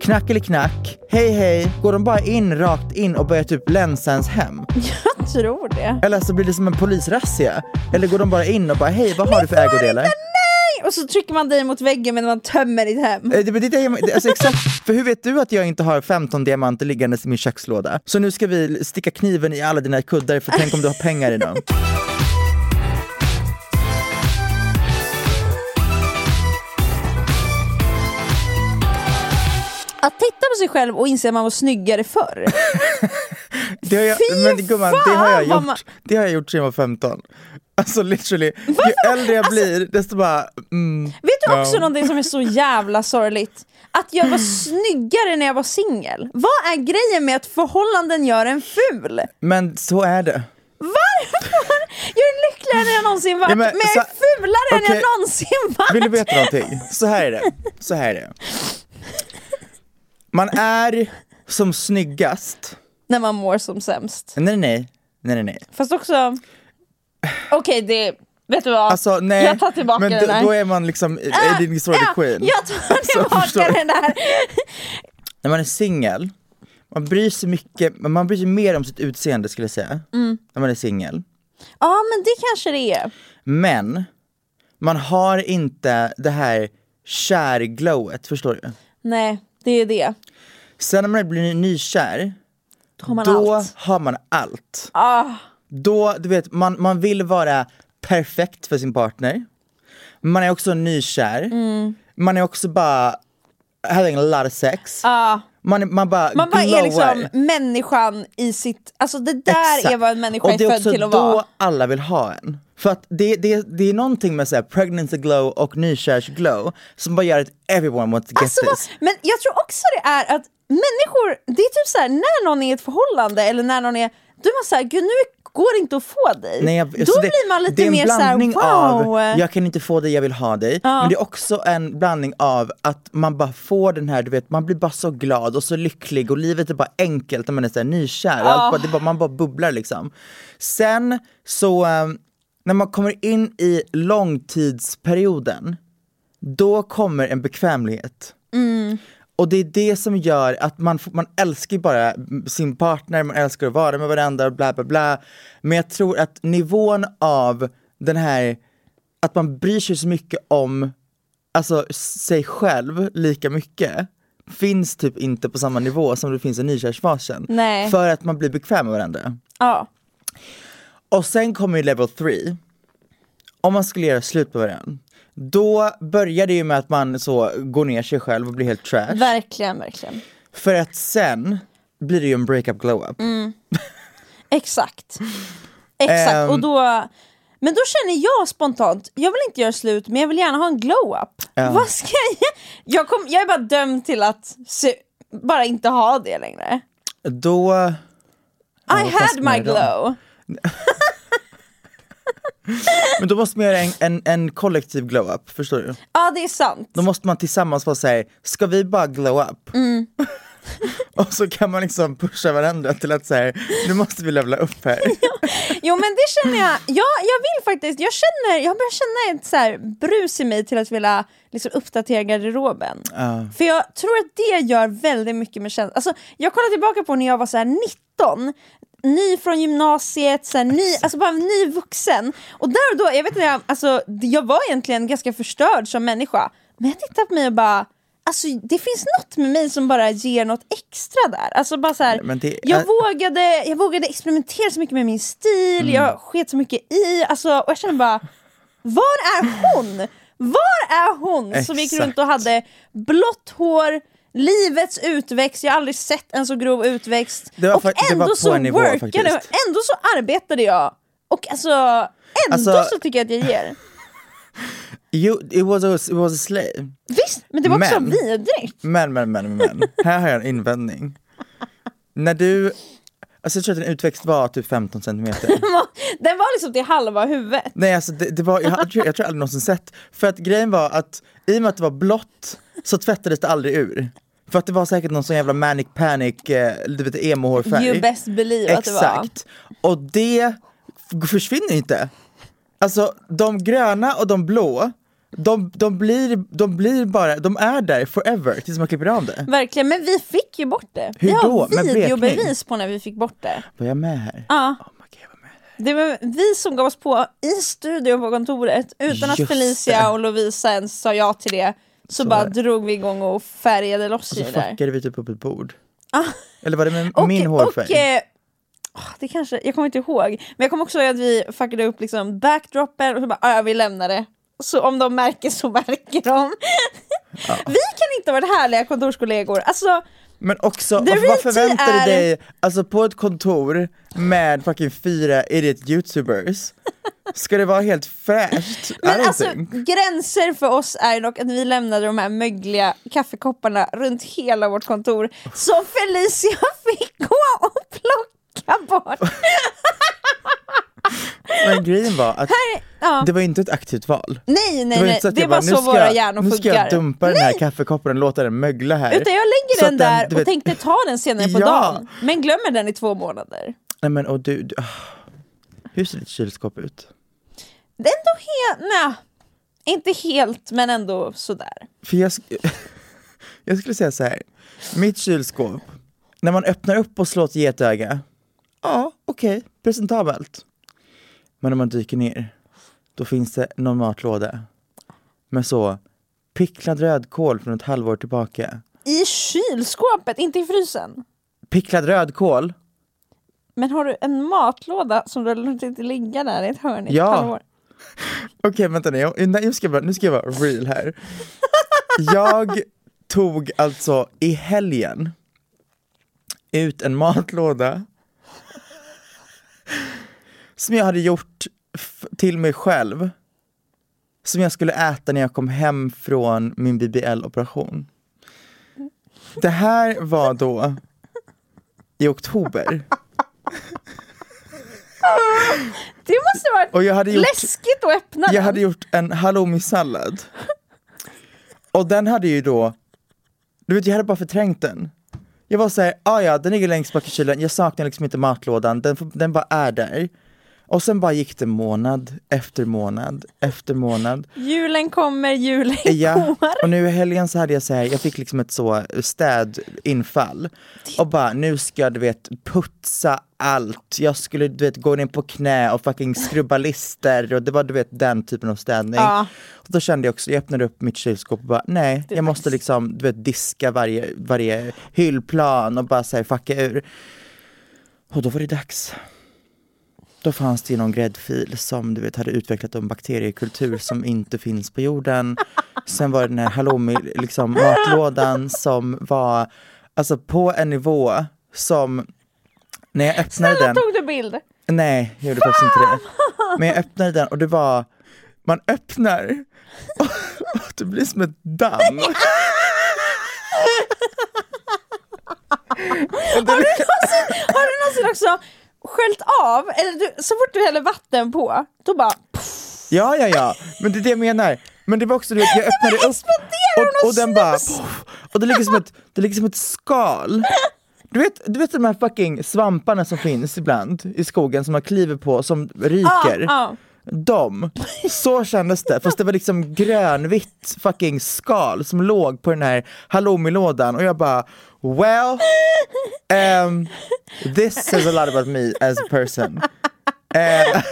Knack eller knack, hej hej, går de bara in rakt in och börjar typ länsa ens hem? Jag tror det. Eller så blir det som en polisrazzia? Eller går de bara in och bara hej, vad har du för ägodelar? Nej! Och så trycker man dig mot väggen medan man tömmer ditt hem. Eh, Det, det, det, det, alltså exakt, för hur vet du att jag inte har 15 diamanter liggandes i min kökslåda? Så nu ska vi sticka kniven i alla dina kuddar för tänk om du har pengar i dem. Att titta på sig själv och inse att man var snyggare förr. Det har jag, Fy men gumman, det har jag gjort, man- det har jag gjort sedan jag var 15. Alltså literally, ju äldre jag blir desto bara... Mm, Vet du också ja. någonting som är så jävla sorgligt? Att jag var snyggare när jag var singel. Vad är grejen med att förhållanden gör en ful? Men så är det. Varför? Jag är lyckligare än jag någonsin varit, Ja, men men, jag är så- fulare än jag någonsin varit. Vill du veta någonting? Så här är det. Så här är det. Man är som snyggast. När man mår som sämst. Nej, nej, nej, nej, nej. Fast också... Okej, det... Vet du vad? Alltså nej, jag tar tillbaka men den då, här. då är man liksom Ah, Eddie Sorry ja, Queen. Jag tar Alltså, tillbaka du? den där. När man är singel, man bryr sig mycket, man bryr sig mer om sitt utseende skulle jag säga. Mm. När man är singel. Ja, men det kanske det är. Men, man har inte det här kärglowet, förstår du? Nej, det är det. Sen när man blir nykär, Då har man då allt. har man allt. Ah, Då, du vet, man, man vill vara perfekt för sin partner. Man är också nykär. Mm. Man är också bara having a lot of sex. ah. Man, är- man bara Man bara är liksom människan i sitt... Alltså det där Exakt. är vad en människa Och är det är född också till att då vara. alla vill ha en. För att det, det, det är någonting med så här pregnancy glow och nykärsglow som bara gör att everyone wants to get Alltså, this. men jag tror också det är att människor, det är typ så här, när någon är i ett förhållande eller när någon är, då är man såhär, gud nu går inte att få dig. Nej, jag, då alltså det, blir man det är lite en mer såhär, wow. av, jag kan inte få dig, jag vill ha dig. Men det är också en blandning av att man bara får den här, du vet, man blir bara så glad och så lycklig och livet är bara enkelt när man är så här nykär. Allt bara, bara, man bara bubblar liksom. Sen så, um, när man kommer in i långtidsperioden, då kommer en bekvämlighet. Och det är det som gör att man, man älskar bara sin partner, man älskar att vara med varandra bla bla bla. Men jag tror att nivån av den här, att man bryr sig så mycket om alltså, sig själv lika mycket finns typ inte på samma nivå som det finns i nykärsfasen. Nej. För att man blir bekväm med varandra. Ja. Och sen kommer ju level 3. Om man skulle göra slut på varandra. Då börjar det ju med att man så går ner sig själv och blir helt trash. Verkligen, verkligen. För att sen blir det ju en breakup glow up. Mm. Exakt. Exakt, Ehm. och då... Men då känner jag spontant, jag vill inte göra slut men jag vill gärna ha en glow-up. Ja. Vad ska jag jag, kom, jag är bara dömd till att se, bara inte ha det längre. Då... I had my glow. Men då måste man göra en, en, en kollektiv glow-up, förstår du? Ja det är sant. Då måste man tillsammans vara såhär, ska vi bara glow up? Mm. och så kan man liksom pusha varandra till att säga, nu måste vi levla upp här. Jo men det känner jag, ja, jag vill faktiskt, jag känner, jag börjar känna ett så här brus i mig till att vilja liksom uppdatera garderoben. Ja. För jag tror att det gör väldigt mycket med känslan. Alltså, jag kollar tillbaka på när jag var så här 19, ny från gymnasiet, så här, ny, alltså bara ny vuxen. Och där och då, jag vet inte, jag, alltså, jag var egentligen ganska förstörd som människa. Men jag tittar på mig och bara Alltså det finns något med mig som bara ger något extra där. Alltså bara så här, det jag, är- vågade, jag vågade experimentera så mycket med min stil, Mm. jag sket så mycket i, alltså, och jag känner bara Var är hon? Var är hon som gick runt och hade blått hår, livets utväxt, jag har aldrig sett en så grov utväxt Det och ändå så nivå workade ändå så arbetade jag och alltså ändå Alltså- så tycker jag att jag ger. You, it, was a, it was a slave. Visst, men det var också Men- vidrigt. Men, men, men, men. Här har jag en invändning. När du, alltså jag tror att din utväxt var typ 15 centimeter. Den var liksom till halva huvudet. Nej alltså det, det var, jag, jag, tror, jag tror aldrig någonsin sett, för att grejen var att i och med att det var blått så tvättades det aldrig ur. För att det var säkert någon sån jävla manic panic, eh, du vet emo-hårfärg. You best believe att det var. Exakt. Och det försvinner inte. Alltså de gröna och de blå, de, de, blir, de blir bara, de är där forever tills man klipper av det. Verkligen, men vi fick ju bort det. Hur vi har då? Med videobevis på när vi fick bort det. Var jag med här? Ja. Oh my God, jag var med. Det var vi som gav oss på i studion på kontoret utan att Just Felicia det. och Lovisa ens sa ja till det. Så, Så bara det. drog vi igång och färgade loss Och i så det där. fuckade vi typ upp ett bord. Ah. Eller var det med Och, min hårfärg? och, eh, det kanske, jag kommer inte ihåg, men jag kommer också ihåg att vi fuckade upp liksom backdropen och så bara, "Ah, ja vi lämnar det. Så om de märker så märker de. vi kan inte varit härliga kontorskollegor. Alltså, Men också, The vad, förväntar du är- dig, alltså på ett kontor med fucking fyra idiot youtubers, ska det vara helt fräscht? Men alltså gränser för oss är dock att vi lämnade de här mögliga kaffekopparna runt hela vårt kontor som Felicia fick gå och plocka bort. Men grejen var att Ja. det var inte ett aktivt val. Nej Det nej var nej, inte så att det var bara, så våra hjärnor Nu ska jag funkar. dumpa den här kaffekoppen och låta den mögla här. Utan jag lägger Så den där och vet- tänkte ta den senare på Ja. dagen, men glömmer den i två månader. Nej men och du, du ah. hur ser ditt kylskåp ut? Det är ändå helt, nej, inte helt men ändå sådär. För jag, sk- jag skulle säga så här. mitt kylskåp, när man öppnar upp och slår ett getöga, ja okej, presentabelt. Men om man dyker ner, då finns det någon matlåda med så picklad rödkål från ett halvår tillbaka. I kylskåpet, inte i frysen. Picklad rödkål, Men har du en matlåda som du har låtit ligga där i ett hörn i ett Ja. halvår? Okej vänta nu, nu, ska jag bara, nu ska jag vara real här. Jag tog alltså i helgen ut en matlåda som jag hade gjort till mig själv. Som jag skulle äta när jag kom hem från min BBL-operation. Det här var då i oktober. Det måste vara Och jag hade gjort läskigt att öppna Jag den. hade gjort en halloumi-sallad. Och den hade ju då, du vet jag hade bara förträngt den. Jag var såhär, ah ja den ligger längst bak i kylen, jag saknar liksom inte matlådan, den, den bara är där. Och sen bara gick det månad efter månad efter månad. Julen kommer, julen Ja, och nu i helgen så hade jag så här, jag fick liksom ett så städinfall. Och bara, nu ska jag du vet putsa allt. Jag skulle du vet gå ner på knä och fucking skrubba lister och det var du vet den typen av städning. Ja. Och då kände jag också, jag öppnade upp mitt kylskåp och bara, nej jag måste liksom du vet diska varje, varje hyllplan och bara här fucka ur. Och då var det dags. Då fanns det ju någon gräddfil som du vet hade utvecklat en bakteriekultur som inte finns på jorden. Sen var det den här halloumi liksom, matlådan som var alltså på en nivå som när jag öppnade Snälla den, tog du bild? nej jag gjorde faktiskt inte det. Men jag öppnade den och det var, man öppnar och, och det blir som ett damm. Och det- Har du någonsin också sköljt av, eller du, så fort du häller vatten på, då bara puff, Ja, ja, ja, men det är det jag menar. Men det var också, du vet, jag öppnade upp och, och den bara, poff, och det ligger som ett, det ligger som ett skal. Du vet, du vet de här fucking svamparna som finns ibland i skogen som man kliver på som ryker? Ja, De, så kändes det, fast det var liksom grönvitt fucking skal som låg på den här halloumilådan och jag bara well, um, this says a lot about me as a person. Eh,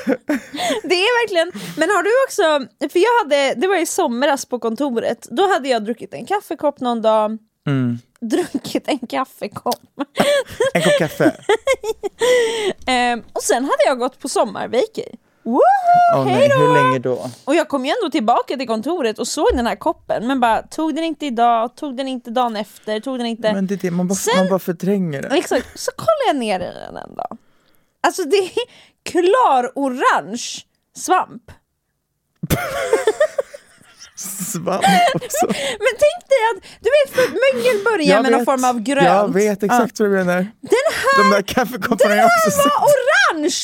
Det är verkligen, men har du också, för jag hade, det var i somras på kontoret, då hade jag druckit en kaffekopp någon dag, Mm. druckit en kaffekopp, en kopp kaffe. Ehm, och sen hade jag gått på sommarveker. Woo! Åh nej, hur länge då? Och jag kom ju ändå tillbaka till kontoret och såg den här koppen, men bara tog den inte idag, tog den inte dagen efter, tog den inte... Men det är det, man bara, Sen- man bara förtränger det. Exakt, så kollar jag ner i den en dag. Alltså det är klar orange svamp. Svamp också. Men tänk dig att, du vet för mögel börjar med någon form av grönt. Jag vet exakt vad du menar. Den här, De där kaffekopparna den jag också här sett. var orange!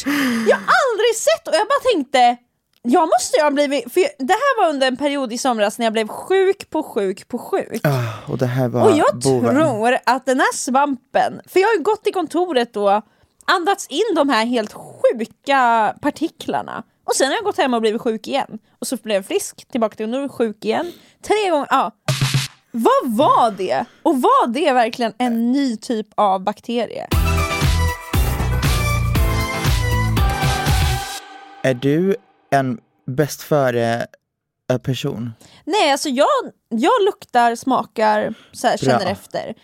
Jag har aldrig sett och jag bara tänkte jag måste ju ha blivit, för det här var under en period i somras när jag blev sjuk på sjuk på sjuk. Ah, och det här var Och jag boven. tror att den här svampen, för jag har ju gått till kontoret då, andats in de här helt sjuka partiklarna. Och sen har jag gått hem och blivit sjuk igen. Och så blev jag frisk, tillbaka till jag sjuk igen. Tre gånger, ja. Vad var det? Och var det verkligen en ny typ av bakterie? Är du en bäst före eh, person? Nej, alltså jag, jag luktar, smakar, så här, känner efter.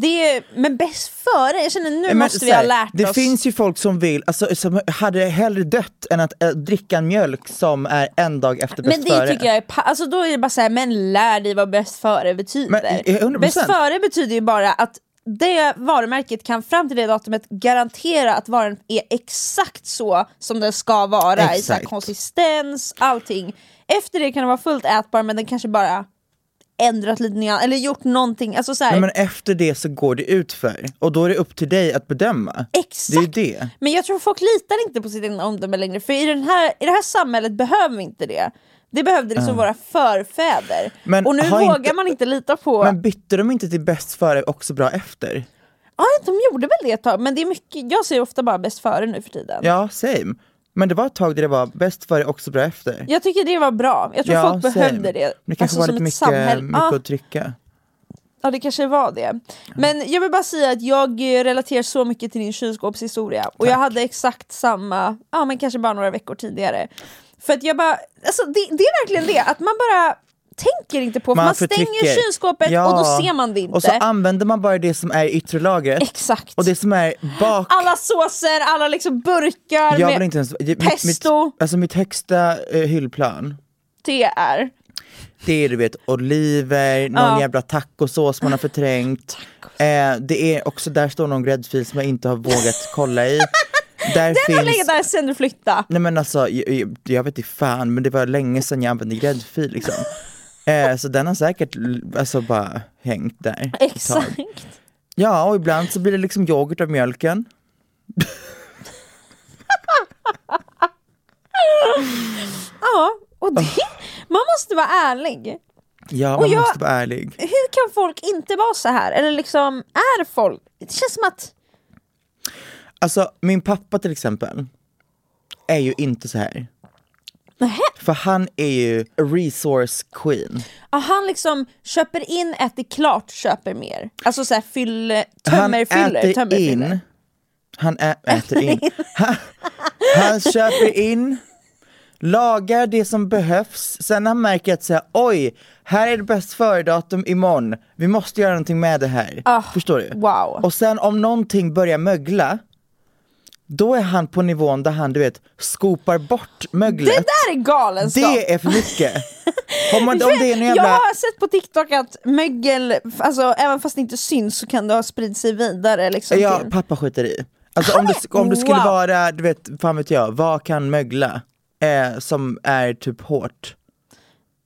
Det är, men bäst före, jag känner nu Men måste vi ha lärt det oss. finns ju folk som vill, alltså, som hade hellre dött än att äh, dricka en mjölk som är en dag efter bäst Men det före. tycker jag är, alltså då är det bara såhär, men lär dig vad bäst före betyder. Men, eh, 100%. Bäst före betyder ju bara att det varumärket kan fram till det datumet garantera att varan är exakt så som den ska vara i så Exakt. konsistens, allting. Efter det kan den vara fullt ätbar men den kanske bara ändrat lite nyans, eller gjort någonting, alltså så här, Nej, men efter det så går det ut för och då är det upp till dig att bedöma. Exakt. Det är det. Men jag tror folk litar inte på sitt egna omdöme längre, för i, den här, i det här samhället behöver vi inte det. Det behövde liksom våra förfäder. Men och nu vågar inte- man inte lita på... Men bytte de inte till bäst före också bra efter? Ja, de gjorde väl det ett tag, men det är mycket, jag ser ofta bara bäst före nu för tiden. Ja, same. Men det var ett tag där det var bäst före också bra efter. Jag tycker det var bra, jag tror ja, folk same. behövde det. Det kanske Alltså, var lite mycket, mycket Ja, att trycka. ja, det kanske var det. Men jag vill bara säga att jag eh, relaterar så mycket till din kylskåpshistoria. Och jag hade exakt samma, ja men kanske bara några veckor tidigare. För att jag bara, alltså det, det är verkligen det, att man bara tänker inte på, för man, stänger kylskåpet Ja. och då ser man det inte. Och så använder man bara det som är i yttre lagret. Exakt. Och det som är bak Alla såser, alla liksom burkar Jag med inte ens, pesto. mitt, alltså mitt högsta eh, hyllplan TR. Det är du vet oliver, någon Ja. jävla tacosås man har förträngt. Eh, det är också, där står någon gräddfil som jag inte har vågat kolla i. Där Den har legat där sen du flyttade. Nej men alltså, jag, jag- jag vet inte fan men det var länge sedan jag använde gräddfil liksom. Eh, så den har säkert alltså bara hängt där. Exakt. Ja och ibland så blir det liksom yoghurt av mjölken. Ja, och det, man måste vara ärlig. Ja man jag- måste vara ärlig. Hur kan folk inte vara så här? Eller liksom, är folk... Det känns som att... Alltså min pappa till exempel är ju inte så här. Nähä. För han är ju a resource queen. Ja, han liksom köper in, äter klart, köper mer. Alltså såhär fyll, Han tömmer, fyller, äter tömmer, in, fyller. han ä, äter in, han, han köper in, lagar det som behövs, sen när han märker att säga oj, här är det bäst före-datum imorgon, vi måste göra någonting med det här. Ah, Förstår du? wow. Och sen om någonting börjar mögla, då är han på nivån där han du vet skopar bort möglet. Det där är galenskap! Det är för mycket. Om, man, om det är en Jag jävla... har sett på TikTok att mögel, alltså, även fast det inte syns så kan det ha spridit sig vidare. Liksom, Ja, till. pappa skiter i. Alltså om det, om det skulle Wow. vara, du vet, fan vet jag, vad kan mögla? Eh, som är typ hårt.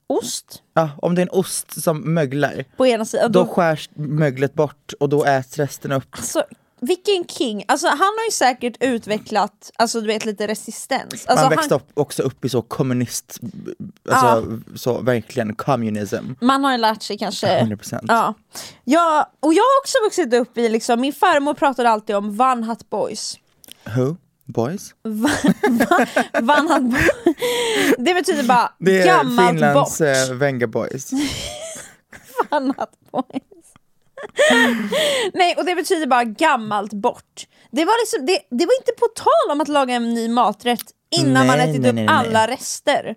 Ost Ja, om det är en ost som möglar, på ena sidan. då Då, skärs möglet bort och då äts resten upp. alltså, vilken king, alltså han har ju säkert utvecklat, alltså du vet lite resistens. Alltså, man växte han, upp också upp i så kommunist, alltså så verkligen communism. man har ju lärt sig kanske 100%. Ja. ja, och jag har också vuxit upp i, liksom, min farmor pratade alltid om One Hut Boys. Who? Boys? One Hut Boys. Det betyder bara Det är gammalt Finlands bort. eh, Venga Boys. One Hut Boys. Nej, och det betyder bara gammalt bort. Det var, liksom, det, det var inte på tal om att laga en ny maträtt innan man Nej, ätit nej, upp nej, alla rester.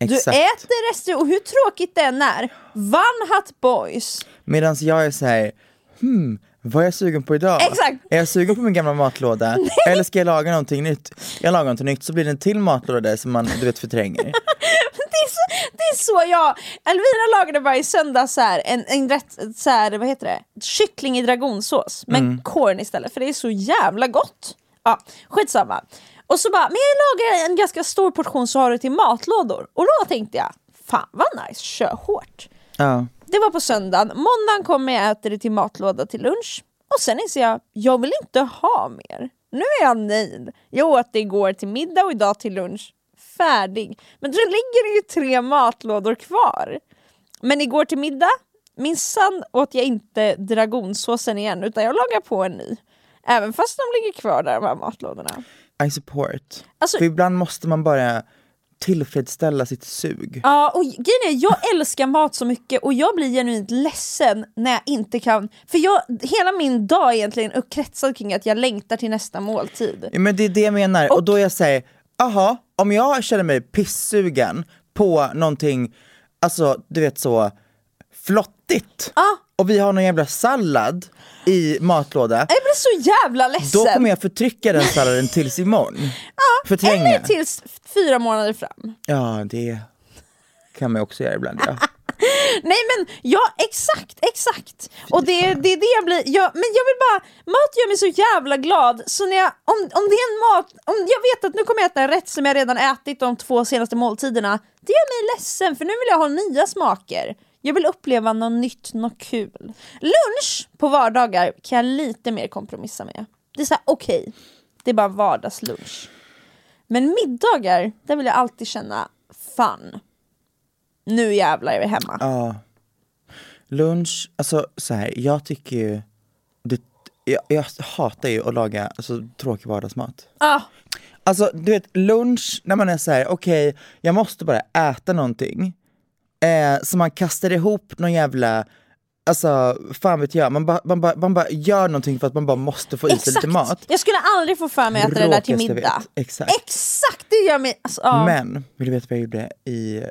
Exakt. Du äter rester, och hur tråkigt det än är, One Hut Boys. Medan jag är så här, hmm, vad är jag sugen på idag? Exakt. Är jag sugen på min gamla matlåda? Eller ska jag laga någonting nytt? Jag lagar någonting nytt så blir det en till matlåda där som man du vet förtränger. Det är så, det är så jag, Elvira lagade bara i söndag så här, en, en rätt, så här, vad heter det, kyckling i dragonsås, men Mm. korn istället för det är så jävla gott. Ja, skitsamma. Och så bara, men jag lagar en ganska stor portion så har du till matlådor. Och då tänkte jag, fan vad nice, kör hårt. Ja. Det var på söndagen, måndagen kommer jag äta det till matlåda till lunch. Och sen inser jag, jag vill inte ha mer. Nu är jag nöjd. Jag åt det igår till middag och idag till lunch. Färdig. Men då ligger det ju tre matlådor kvar. Men igår till middag, minsann åt jag inte dragonsåsen igen utan jag lagar på en ny. Även fast de ligger kvar där de här matlådorna. I support. Alltså- För ibland måste man bara tillfredsställa sitt sug. Ja, och grejen är, jag älskar mat så mycket och jag blir genuint ledsen när jag inte kan... För jag, hela min dag är egentligen uppkretsad kring att jag längtar till nästa måltid. Ja, Men det är det jag menar, och, då är jag säger, aha, om jag känner mig pissugen på någonting, alltså du vet så flottigt, Ja. och vi har någon jävla sallad i matlåda, Jag blir så jävla ledsen! då kommer jag förtrycka den salladen tills imorgon. Förtränga. Eller tills fyra månader fram. Ja, det kan man också göra ibland ja. Nej men ja, exakt, exakt! Och det, är- det är det jag blir, jag, men jag vill bara, mat gör mig så jävla glad så när jag, om, om det är en mat, om jag vet att nu kommer jag äta en rätt som jag redan ätit de två senaste måltiderna, det gör mig ledsen för nu vill jag ha nya smaker. Jag vill uppleva något nytt, något kul. Lunch på vardagar kan jag lite mer kompromissa med. Det är såhär, okej, det är bara vardagslunch. Men middagar, där vill jag alltid känna fun. Nu jävlar är vi hemma. Ja. Lunch, alltså så här, jag tycker ju, det, jag, jag hatar ju att laga alltså, tråkig vardagsmat. Ah, Alltså du vet lunch när man är så här: okej jag måste bara äta någonting. Eh, så man kastar ihop någon jävla, alltså fan vet jag, man bara man bara, man bara gör någonting för att man bara måste få i sig lite mat. Jag skulle aldrig få för mig att äta det där till middag. Exakt. Exakt, det gör mig... Alltså, ja. Men, vill du veta vad jag gjorde i,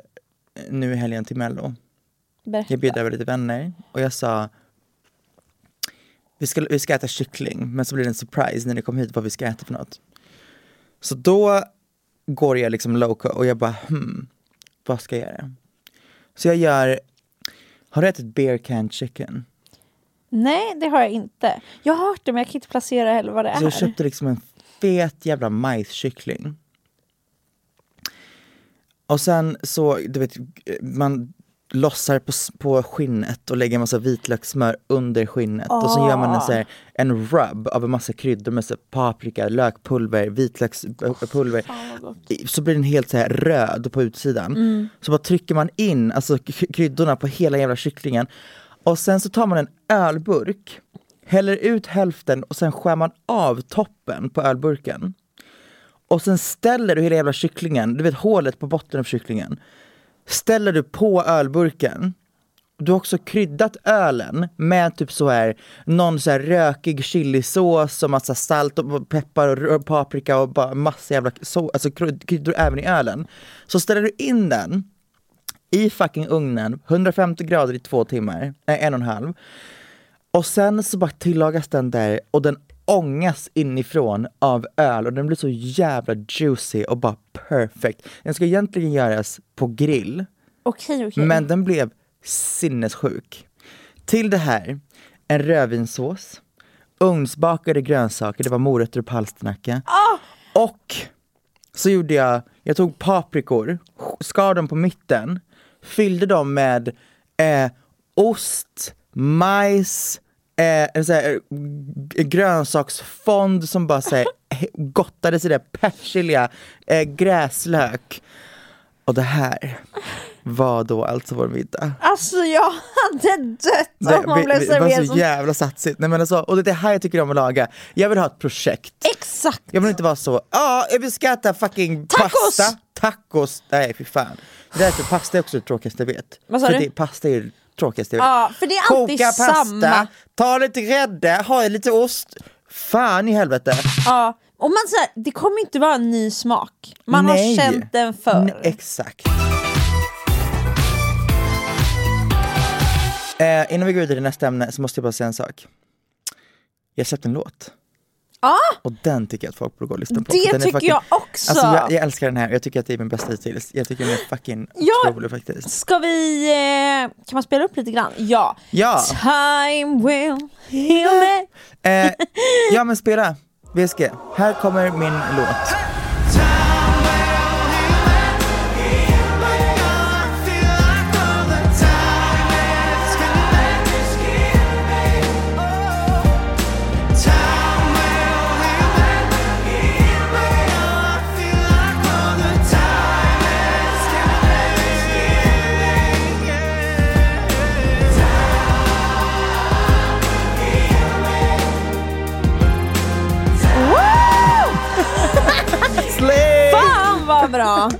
nu i helgen till mello? Berätta. Jag bjöd över lite vänner och jag sa vi ska, vi ska äta kyckling men så blir det en surprise när ni kommer hit vad vi ska äta för något. Så då går jag liksom loco och jag bara hmm, vad ska jag göra? Så jag gör, har du ätit beer can chicken? Nej, det har jag inte. Jag har hört det men jag kan inte placera heller vad det Så jag är. köpte liksom en fet jävla majskyckling. Och sen så, du vet, man lossar på, på skinnet och lägger en massa vitlökssmör under skinnet och så gör man en, så här, en rub av en massa kryddor med så paprika, lökpulver, vitlökspulver. I- Så blir den helt så här röd på utsidan. Så bara trycker man in alltså, kryddorna på hela jävla kycklingen. Och sen så tar man en ölburk, häller ut hälften och sen skär man av toppen på ölburken. Och sen ställer du hela jävla kycklingen, du vet hålet på botten av kycklingen. Ställer du på ölburken. Du har också kryddat ölen med typ så här någon så här rökig chilisås och massa salt och peppar och paprika och bara massa jävla så, alltså kryddor även i ölen. Så ställer du in den i fucking ugnen, 150 grader i två timmar, nej en och en halv. Och sen så bara tillagas den där och den ångas inifrån av öl och den blir så jävla juicy och bara perfect. Den ska egentligen göras på grill, Okej, okej. men den blev sinnessjuk. Till det här, en rödvinssås, ugnsbakade grönsaker, det var morötter och palsternacka. Och så gjorde jag, jag tog paprikor, skar dem på mitten, fyllde dem med eh, ost, majs, eh, en så här, eh, grönsaksfond som bara så här, he- gottade sig där, persilja, eh, gräslök. Och det här var då alltså vår middag. Alltså jag hade dött Det, om man blev vi- det var serverad så jävla satsigt. Nej, men alltså, och det är det här jag tycker om att laga. Jag vill ha ett projekt. Exakt! Jag vill inte vara så, ja jag vill ska äta fucking Tacos! pasta, tacos, nej fy fan. Det är för pasta är också det tråkigaste jag vet. Vad sa du? Det, pasta är det tråkigaste jag vet. Ja, för det är alltid Koka pasta, samma. ta lite grädde, ha lite ost. Fan i helvete. Ja, och man säger, det kommer inte vara en ny smak. Man Nej. har känt den förr. Nej, exakt. Eh, innan vi går vidare till nästa ämne så måste jag bara säga en sak. Jag släppte en låt. Ja, Och den tycker jag att folk borde gå och lyssna på. Det tycker jag också. Alltså jag, jag älskar den här, jag tycker att det är min bästa hittills. Jag tycker den är fucking Ja. otrolig faktiskt. ska vi... Eh, kan man spela upp lite grann? Ja. Ja. Time will heal me. Eh, ja men spela, VSG. Här kommer min låt. Vad bra!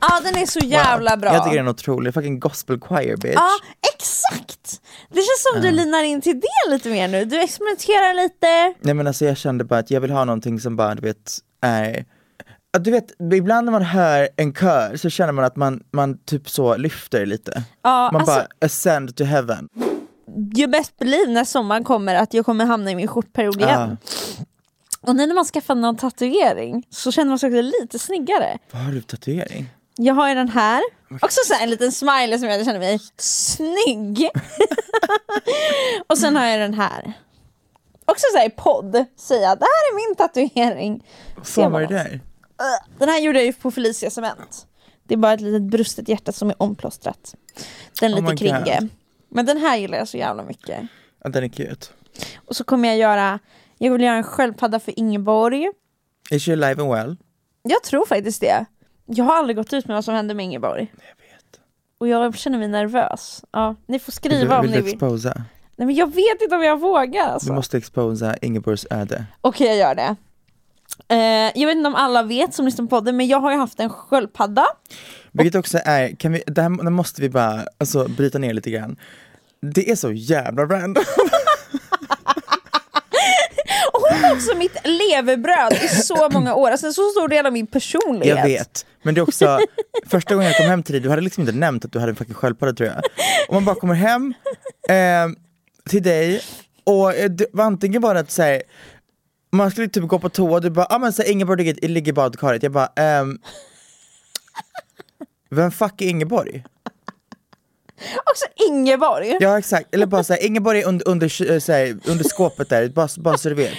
Ja den är så jävla bra. Jag tycker den är otrolig, fucking gospel choir bitch. Ja, exakt! Det känns som du linar in till det lite mer nu. Du experimenterar lite. Nej men alltså jag kände bara att jag vill ha någonting som bara du vet är att du vet, ibland när man hör en kör så känner man att man, man typ så lyfter lite. Man alltså- bara ascend to heaven. You best believe när sommaren kommer att jag kommer hamna i min skjortperiod igen. Och nu när man skaffar någon tatuering så känner man sig också lite snyggare. Vad har du för tatuering? Jag har ju den här, också så här en liten smiley som jag känner mig snygg. och sen har jag den här. Också så här i podd, säga det här är min tatuering. Fan vad är det där? Den här gjorde jag ju på Felicia Cement. Det är bara ett litet brustet hjärta som är omplåstrat. Den Oh lite. God. Men den här gillar jag så jävla mycket. Ja, den är cute. Och så kommer jag göra, jag vill göra en sköldpadda för Ingeborg. Is she alive and well? Jag tror faktiskt det. Jag har aldrig gått ut med vad som hände med Ingeborg. Jag vet. Och jag känner mig nervös. Ja, ni får skriva Vill, om vill ni du vill. exposa? Nej men jag vet inte om jag vågar Du alltså. måste exposa Ingeborgs öde. Okej jag gör det. Eh, jag vet inte om alla vet som lyssnar på podden men jag har ju haft en sköldpadda. Vilket också är, kan vi, det här måste vi bara alltså, bryta ner lite grann. Det är så jävla random. varit hon också mitt levebröd i så många år, alltså en så stor del av min personlighet. Jag vet, men det är också första gången jag kom hem till dig, du hade liksom inte nämnt att du hade en fucking sköldpadda tror jag. Och man bara kommer hem eh, till dig och eh, det var antingen bara att säga man skulle typ gå på toa och du bara, ah, men så Ingeborg ligger, ligger i badkaret. Jag bara, ehm, vem fuck är Ingeborg? Också Ingeborg. Ja exakt, eller bara såhär, Ingeborg är under, under, såhär, under skåpet där, bara, bara så du vet.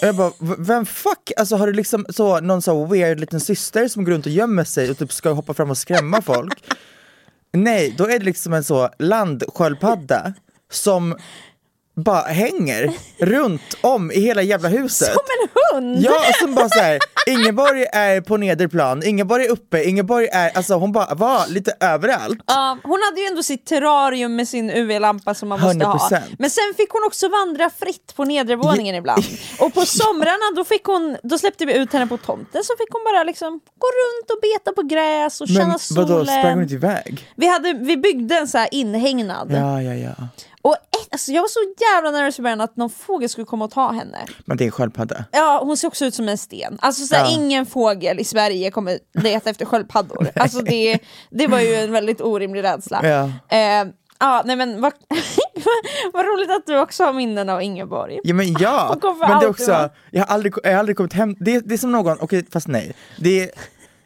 Jag bara, vem fuck, alltså har du liksom så, någon så weird liten syster som går runt och gömmer sig och typ ska hoppa fram och skrämma folk? Nej, då är det liksom en så landsköldpadda som bara hänger runt om i hela jävla huset. Som en hund! Ja, som bara såhär, Ingeborg är på nederplan, Ingeborg är uppe, Ingeborg är, alltså hon bara var lite överallt. Ja, hon hade ju ändå sitt terrarium med sin UV-lampa som man måste ha. 100%. Men sen fick hon också vandra fritt på nedre våningen ibland. Och på somrarna då, fick hon, då släppte vi ut henne på tomten så fick hon bara liksom gå runt och beta på gräs och känna Men solen. vadå, sprang hon inte iväg? Vi, hade, vi byggde en så här inhägnad. Ja, ja, ja. Och ett, alltså jag var så jävla nervös i början att någon fågel skulle komma och ta henne. Men det är sköldpadda. Ja, hon ser också ut som en sten. Alltså såhär, Ja. ingen fågel i Sverige kommer leta efter sköldpaddor. Alltså det, det var ju en väldigt orimlig rädsla. Ja. Eh, ja, nej men vad, vad roligt att du också har minnen av Ingeborg. Ja men ja, men det är också, jag har aldrig, jag har aldrig kommit hem, det, det är som någon, okej fast nej. Det är,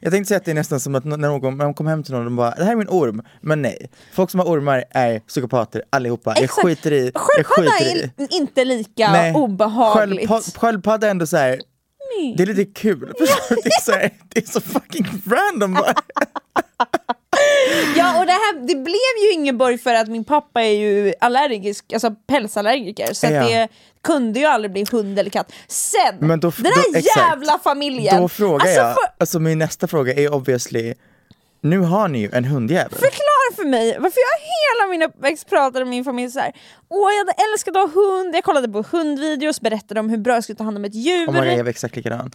jag tänkte säga att det är nästan som att när någon, när de kommer hem till någon de bara det här är min orm, men nej. Folk som har ormar är psykopater allihopa, jag Exakt. skiter i, jag Sköldpadda är in, inte lika Nej. obehagligt. Sköldpa- Sköldpadda är ändå såhär, det är lite kul, det är, så här, det är så fucking random bara. Ja och det här det blev ju Ingeborg för att min pappa är ju allergisk, alltså pälsallergiker så Ja. det kunde ju aldrig bli hund eller katt. Sen, då- den här då- jävla familjen! Då frågar alltså, jag, för- alltså min nästa fråga är obviously, nu har ni ju en hundjävel. Förklara för mig varför jag hela min uppväxt pratade med min familj så här. Åh jag hade älskat att ha hund, jag kollade på hundvideos, berättade om hur bra jag skulle ta hand om ett djur. Oh my God, jag var exakt likadan.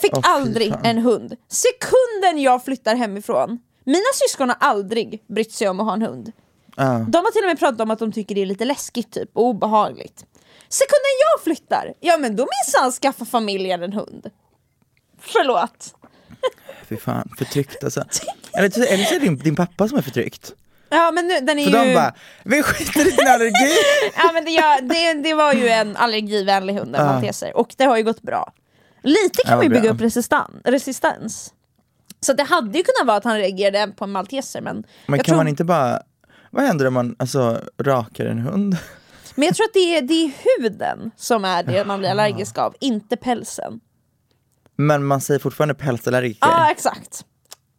Fick fy aldrig en hund. Sekunden jag flyttar hemifrån, mina syskon har aldrig brytt sig om att ha en hund. Ja. De har till och med pratat om att de tycker det är lite läskigt typ, och obehagligt. Sekunden jag flyttar, ja men då minsann skaffar familjen en hund. Förlåt. Fy fan, förtryckt alltså. Eller, eller så är det din, din pappa som är förtryckt. Ja men nu, den är För ju... de bara, vi skiter i din allergi. ja, men det, ja, det, det var ju en allergivänlig hund, en malteser, och det har ju gått bra. Lite kan Ja, man ju bra. bygga upp resistan, resistens. Så det hade ju kunnat vara att han reagerade på en malteser men, Men kan tror, man inte bara, vad händer om man alltså, rakar en hund? men jag tror att det är, det är huden som är det man blir allergisk av, inte pälsen. Men man säger fortfarande pälsallergiker. Ja exakt.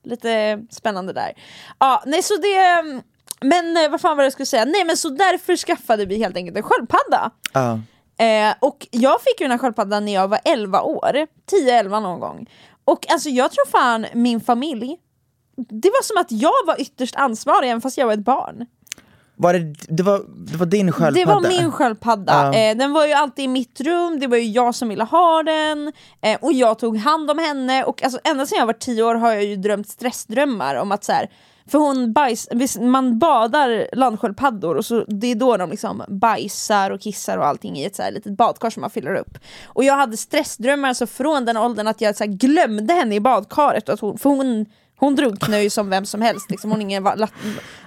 Lite spännande där. Ja, nej så det... Men eh, vad fan var det jag skulle säga? Nej men så därför skaffade vi helt enkelt en sköldpadda. Ja. Eh, och jag fick ju den här sköldpaddan när jag var 11 år, 10-11 någon gång. Och alltså jag tror fan min familj, det var som att jag var ytterst ansvarig även fast jag var ett barn. Var det, det, var, det var din sköldpadda? Det var min sköldpadda. Ja. Eh, den var ju alltid i mitt rum, det var ju jag som ville ha den. Eh, och jag tog hand om henne. Och alltså, ända sedan jag var 10 år har jag ju drömt stressdrömmar om att så här, för hon bajs, man badar landsköldpaddor och så, det är då de liksom bajsar och kissar och allting i ett så här litet badkar som man fyller upp. Och jag hade stressdrömmar alltså från den åldern att jag så glömde henne i badkaret. Att hon, för hon, hon drunknar ju som vem som helst. Liksom. Hon ingen,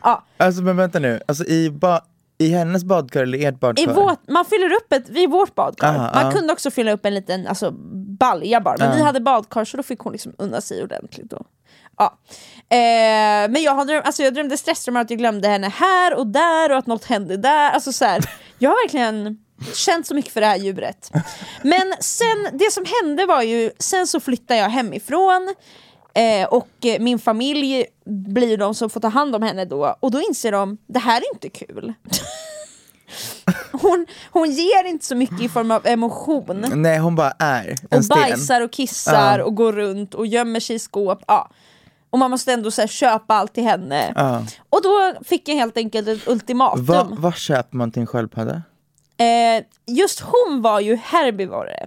ja. Alltså men vänta nu, alltså i, ba, i hennes badkar eller ert badkar? I vårt, man fyller upp ett, vid vårt badkar. Aha, man ja. kunde också fylla upp en liten alltså, balja bara, men vi hade badkar så då fick hon liksom unna sig ordentligt. Då. Ja. Eh, men jag, har dröm, alltså, jag drömde stressdrömmar att jag glömde henne här och där och att något hände där. Alltså, så här, jag har verkligen känt så mycket för det här djuret. Men sen, det som hände var ju, sen så flyttade jag hemifrån eh, och min familj blir de som får ta hand om henne då och då inser de, det här är inte kul. Hon, hon ger inte så mycket i form av emotion Nej hon bara är en och sten. bajsar och kissar Ja. och går runt och gömmer sig i skåp. Ja. Och man måste ändå så här, köpa allt till henne. Ja. Och då fick jag helt enkelt ett ultimatum. Va, vad köper man till en sköldpadda? Eh, just hon var ju herbivore.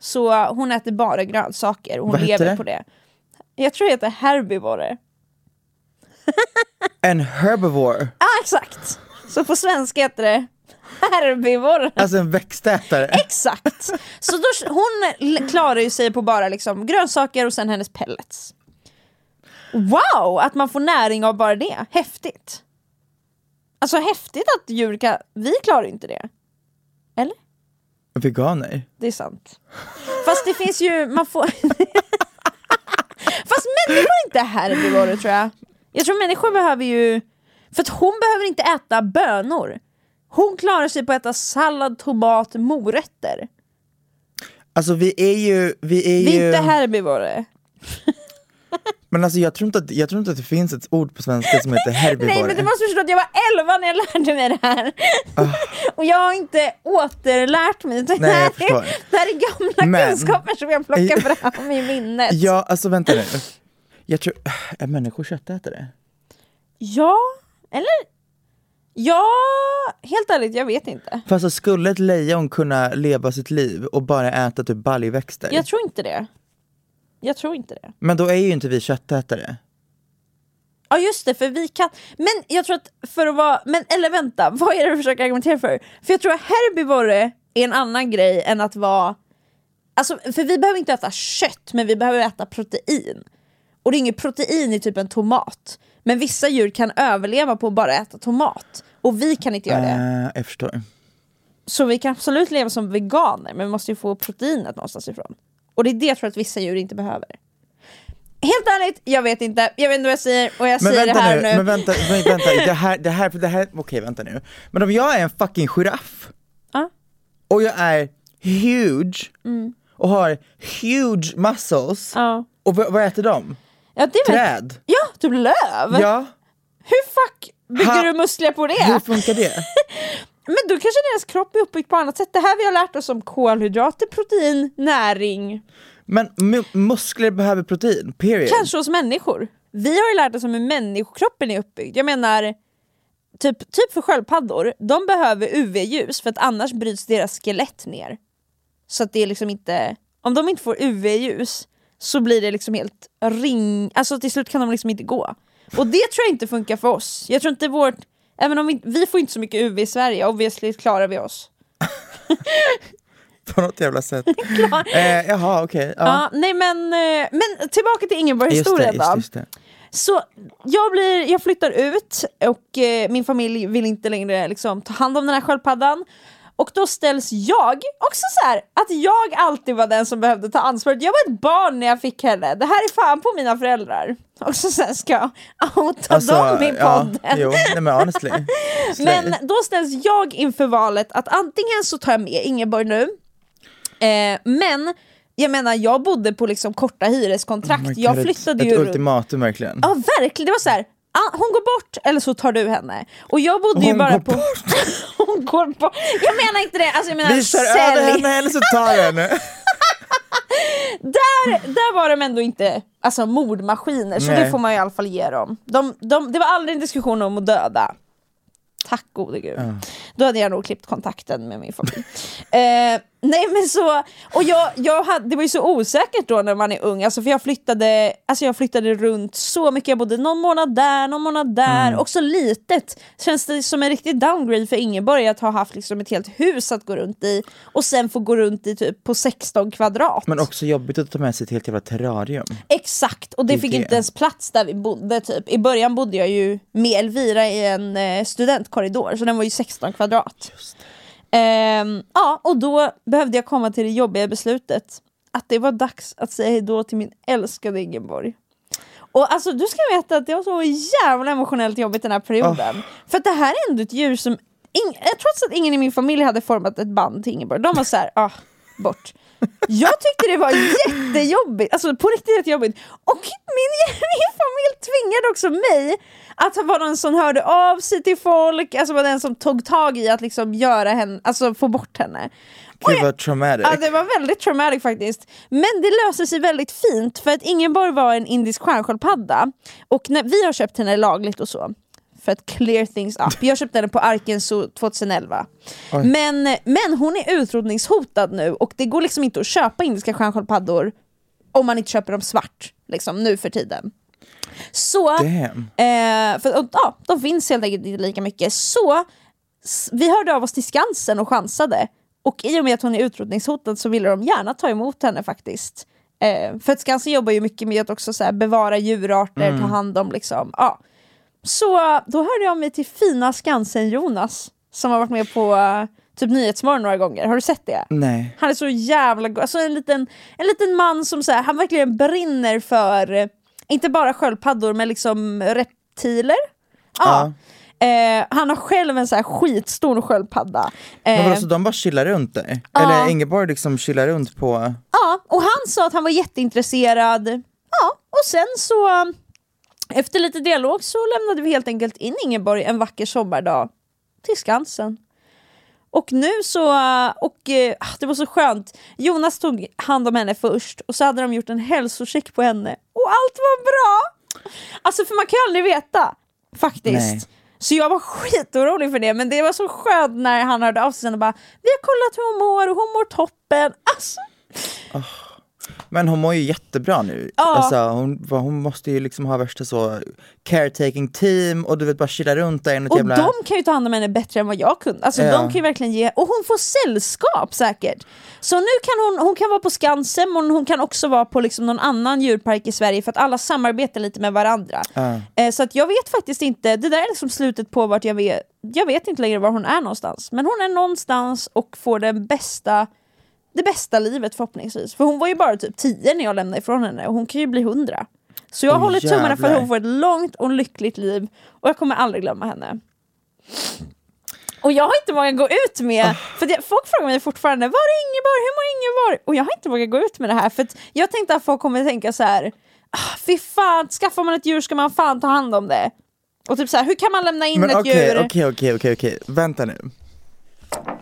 Så hon äter bara grönsaker och hon Vad lever det? på det. Jag tror det heter herbivore. En herbivore, Ja ah, exakt! Så på svenska heter det herbivore. alltså en växtätare. Exakt! Så då, hon klarar ju sig på bara liksom grönsaker och sen hennes pellets. Wow! Att man får näring av bara det. Häftigt! Alltså häftigt att djur kan... Vi klarar ju inte det. Eller? Veganer? Det är sant. Fast det finns ju... Man får... Fast människor är inte herbivore tror jag. Jag tror människor behöver ju... För att hon behöver inte äta bönor. Hon klarar sig på att äta sallad, tomat, morötter. Alltså vi är ju, vi är Vi ju... är inte herbivore. Men alltså jag tror, inte att, jag tror inte att det finns ett ord på svenska som heter herbivore. Nej men du måste förstå att jag var 11 när jag lärde mig det här. Och jag har inte återlärt mig. Det. Nej, jag här, är, förstår. det här är gamla Men- kunskaper som jag plockar fram i minnet. Ja, alltså vänta nu. Jag tror, är människor köttätare? Ja, eller? Ja, helt ärligt, jag vet inte. För alltså skulle ett lejon kunna leva sitt liv och bara äta typ baljväxter? Jag tror inte det. Jag tror inte det. Men då är ju inte vi köttätare. Ja just det, för vi kan... Men jag tror att för att vara... Men eller vänta, vad är det du försöker argumentera för? För jag tror att herbivore är en annan grej än att vara... Alltså, för vi behöver inte äta kött, men vi behöver äta protein. Och det är inget protein i typ en tomat. Men vissa djur kan överleva på att bara äta tomat. Och vi kan inte göra det. Eh, jag förstår. Så vi kan absolut leva som veganer, men vi måste ju få proteinet någonstans ifrån. Och det är det jag tror att vissa djur inte behöver. Helt ärligt, jag vet inte. Jag vet inte vad jag säger och jag Men säger det här nu, nu. men vänta, men vänta, det här, det här, det här, okej vänta nu. Men om jag är en fucking giraff Ja. och jag är huge och har huge muscles, Ja. och vad, äter de? Ja, Träd? ja typ löv. Ja, Hur fuck bygger Ha- du muskler på det? hur funkar det? Men då kanske deras kropp är uppbyggd på annat sätt. Det här vi har lärt oss om kolhydrater, protein, näring. Men mu- muskler behöver protein, period. Kanske hos människor. Vi har ju lärt oss om hur människokroppen är uppbyggd. Jag menar, typ, typ för sköldpaddor, de behöver UV-ljus för att annars bryts deras skelett ner. Så att det är liksom inte, om de inte får UV-ljus så blir det liksom helt ring, alltså till slut kan de liksom inte gå. Och det tror jag inte funkar för oss. Jag tror inte vårt, även om vi, vi får inte så mycket UV i Sverige, obviously klarar vi oss. På något jävla sätt. eh, jaha okej. Ja. ja. nej men, eh, men tillbaka till Ingeborg-historien då. just det. Så jag, blir, jag flyttar ut och eh, min familj vill inte längre liksom, ta hand om den här sköldpaddan. Och då ställs jag, också så här, att jag alltid var den som behövde ta ansvaret. Jag var ett barn när jag fick henne, det här är fan på mina föräldrar. Och så sen ska jag outa dem i ja, podden. jo, nej men honestly. Men då ställs jag inför valet att antingen så tar jag med Ingeborg nu, eh, men jag menar jag bodde på liksom korta hyreskontrakt, Oh my jag God, flyttade ett, ju ett ultimatum verkligen. Ja verkligen, det var så här. Ah, hon går bort eller så tar du henne. Och jag bodde ju Hon bara går på... hon går bort. Jag menar inte det, alltså jag menar Vi kör över sälj. henne eller så tar vi henne. Där, där var de ändå inte alltså, mordmaskiner, så Nej. det får man i alla fall ge dem. De, de, det var aldrig en diskussion om att döda. Tack gode gud. Då hade jag nog klippt kontakten med min familj. eh, nej men så, och jag, jag hade, det var ju så osäkert då när man är ung, alltså för jag flyttade, alltså jag flyttade runt så mycket, jag bodde någon månad där, någon månad där, Mm. också litet. Känns det som en riktig downgrade för Ingeborg att ha haft liksom ett helt hus att gå runt i och sen få gå runt i typ på 16 kvadrat. Men också jobbigt att ta med sig ett helt jävla terrarium. Exakt, och det, Det fick det. inte ens plats där vi bodde typ. I början bodde jag ju med Elvira i en eh, studentkorridor, så den var ju 16 kvadrat. Ehm, ja, och då behövde jag komma till det jobbiga beslutet att det var dags att säga hejdå till min älskade Ingeborg. Och alltså du ska veta att det var så jävla emotionellt jobbigt den här perioden. För att det här är ändå ett djur som, eh, trots att ingen i min familj hade format ett band till Ingeborg, de var så här, ah, bort. Jag tyckte det var jättejobbigt, alltså på riktigt jättejobbigt. Och min, min familj tvingade också mig att vara den som hörde av sig till folk, alltså var den som tog tag i att liksom göra henne, alltså få bort henne. Gud jag- vad traumatic. Ja, det var väldigt traumatic faktiskt. Men det löser sig väldigt fint för att Ingeborg var en indisk stjärnsköldpadda och när vi har köpt henne lagligt och så för att clear things up. Jag köpte henne på Arken Zoo 2011. Men, men hon är utrotningshotad nu och det går liksom inte att köpa indiska stjärnsköldpaddor om man inte köper dem svart liksom, nu för tiden. Så, eh, för, och, ja, de finns helt enkelt inte lika mycket. Så vi hörde av oss till Skansen och chansade. Och i och med att hon är utrotningshotad så ville de gärna ta emot henne faktiskt. Eh, för att Skansen jobbar ju mycket med att också så här, bevara djurarter, ta hand om liksom, ja. Så då hörde jag mig till fina Skansen-Jonas som har varit med på eh, typ Nyhetsmorgon några gånger. Har du sett det? Nej. Han är så jävla god. Alltså en liten, en liten man som så här, han verkligen brinner för, inte bara sköldpaddor men liksom reptiler. Ja. Eh, han har själv en så här skitstor sköldpadda. Men Eh, vadå, så de bara chillar runt där? Eller Ingeborg liksom chillar runt på... Ja, och han sa att han var jätteintresserad. Ja, och sen så efter lite dialog så lämnade vi helt enkelt in Ingeborg en vacker sommardag till Skansen. Och nu så, och eh, det var så skönt, Jonas tog hand om henne först och så hade de gjort en hälsocheck på henne och allt var bra! Alltså för man kan ju aldrig veta, faktiskt. Nej. Så jag var skitorolig för det, men det var så skönt när han hörde av sig och bara Vi har kollat hur hon mår och hon mår toppen. Alltså, Men hon mår ju jättebra nu. Ja. Alltså, hon, hon måste ju liksom ha värsta så caretaking team och du vet bara chilla runt där och jävla... de kan ju ta hand om henne bättre än vad jag kunde. Alltså Ja. de kan ju verkligen ge, och hon får sällskap säkert. Så nu kan hon, hon kan vara på Skansen, men hon kan också vara på liksom någon annan djurpark i Sverige för att alla samarbetar lite med varandra. Ja. Eh, så att jag vet faktiskt inte, det där är liksom slutet på vart jag vet, jag vet inte längre var hon är någonstans. Men hon är någonstans och får den bästa, det bästa livet förhoppningsvis. För hon var ju bara typ 10 när jag lämnade ifrån henne och hon kan ju bli 100. Så jag Åh, håller tummarna för att hon får ett långt och lyckligt liv och jag kommer aldrig glömma henne. Och jag har inte vågat gå ut med, Ah. för det, folk frågar mig fortfarande var är Ingeborg, hur mår Ingeborg? Och jag har inte vågat gå ut med det här för jag tänkte att folk kommer tänka så här. ah, fy fan, skaffar man ett djur ska man fan ta hand om det. Och typ så här, hur kan man lämna in Men ett okej, djur? okej, okej, okej, okej, vänta nu.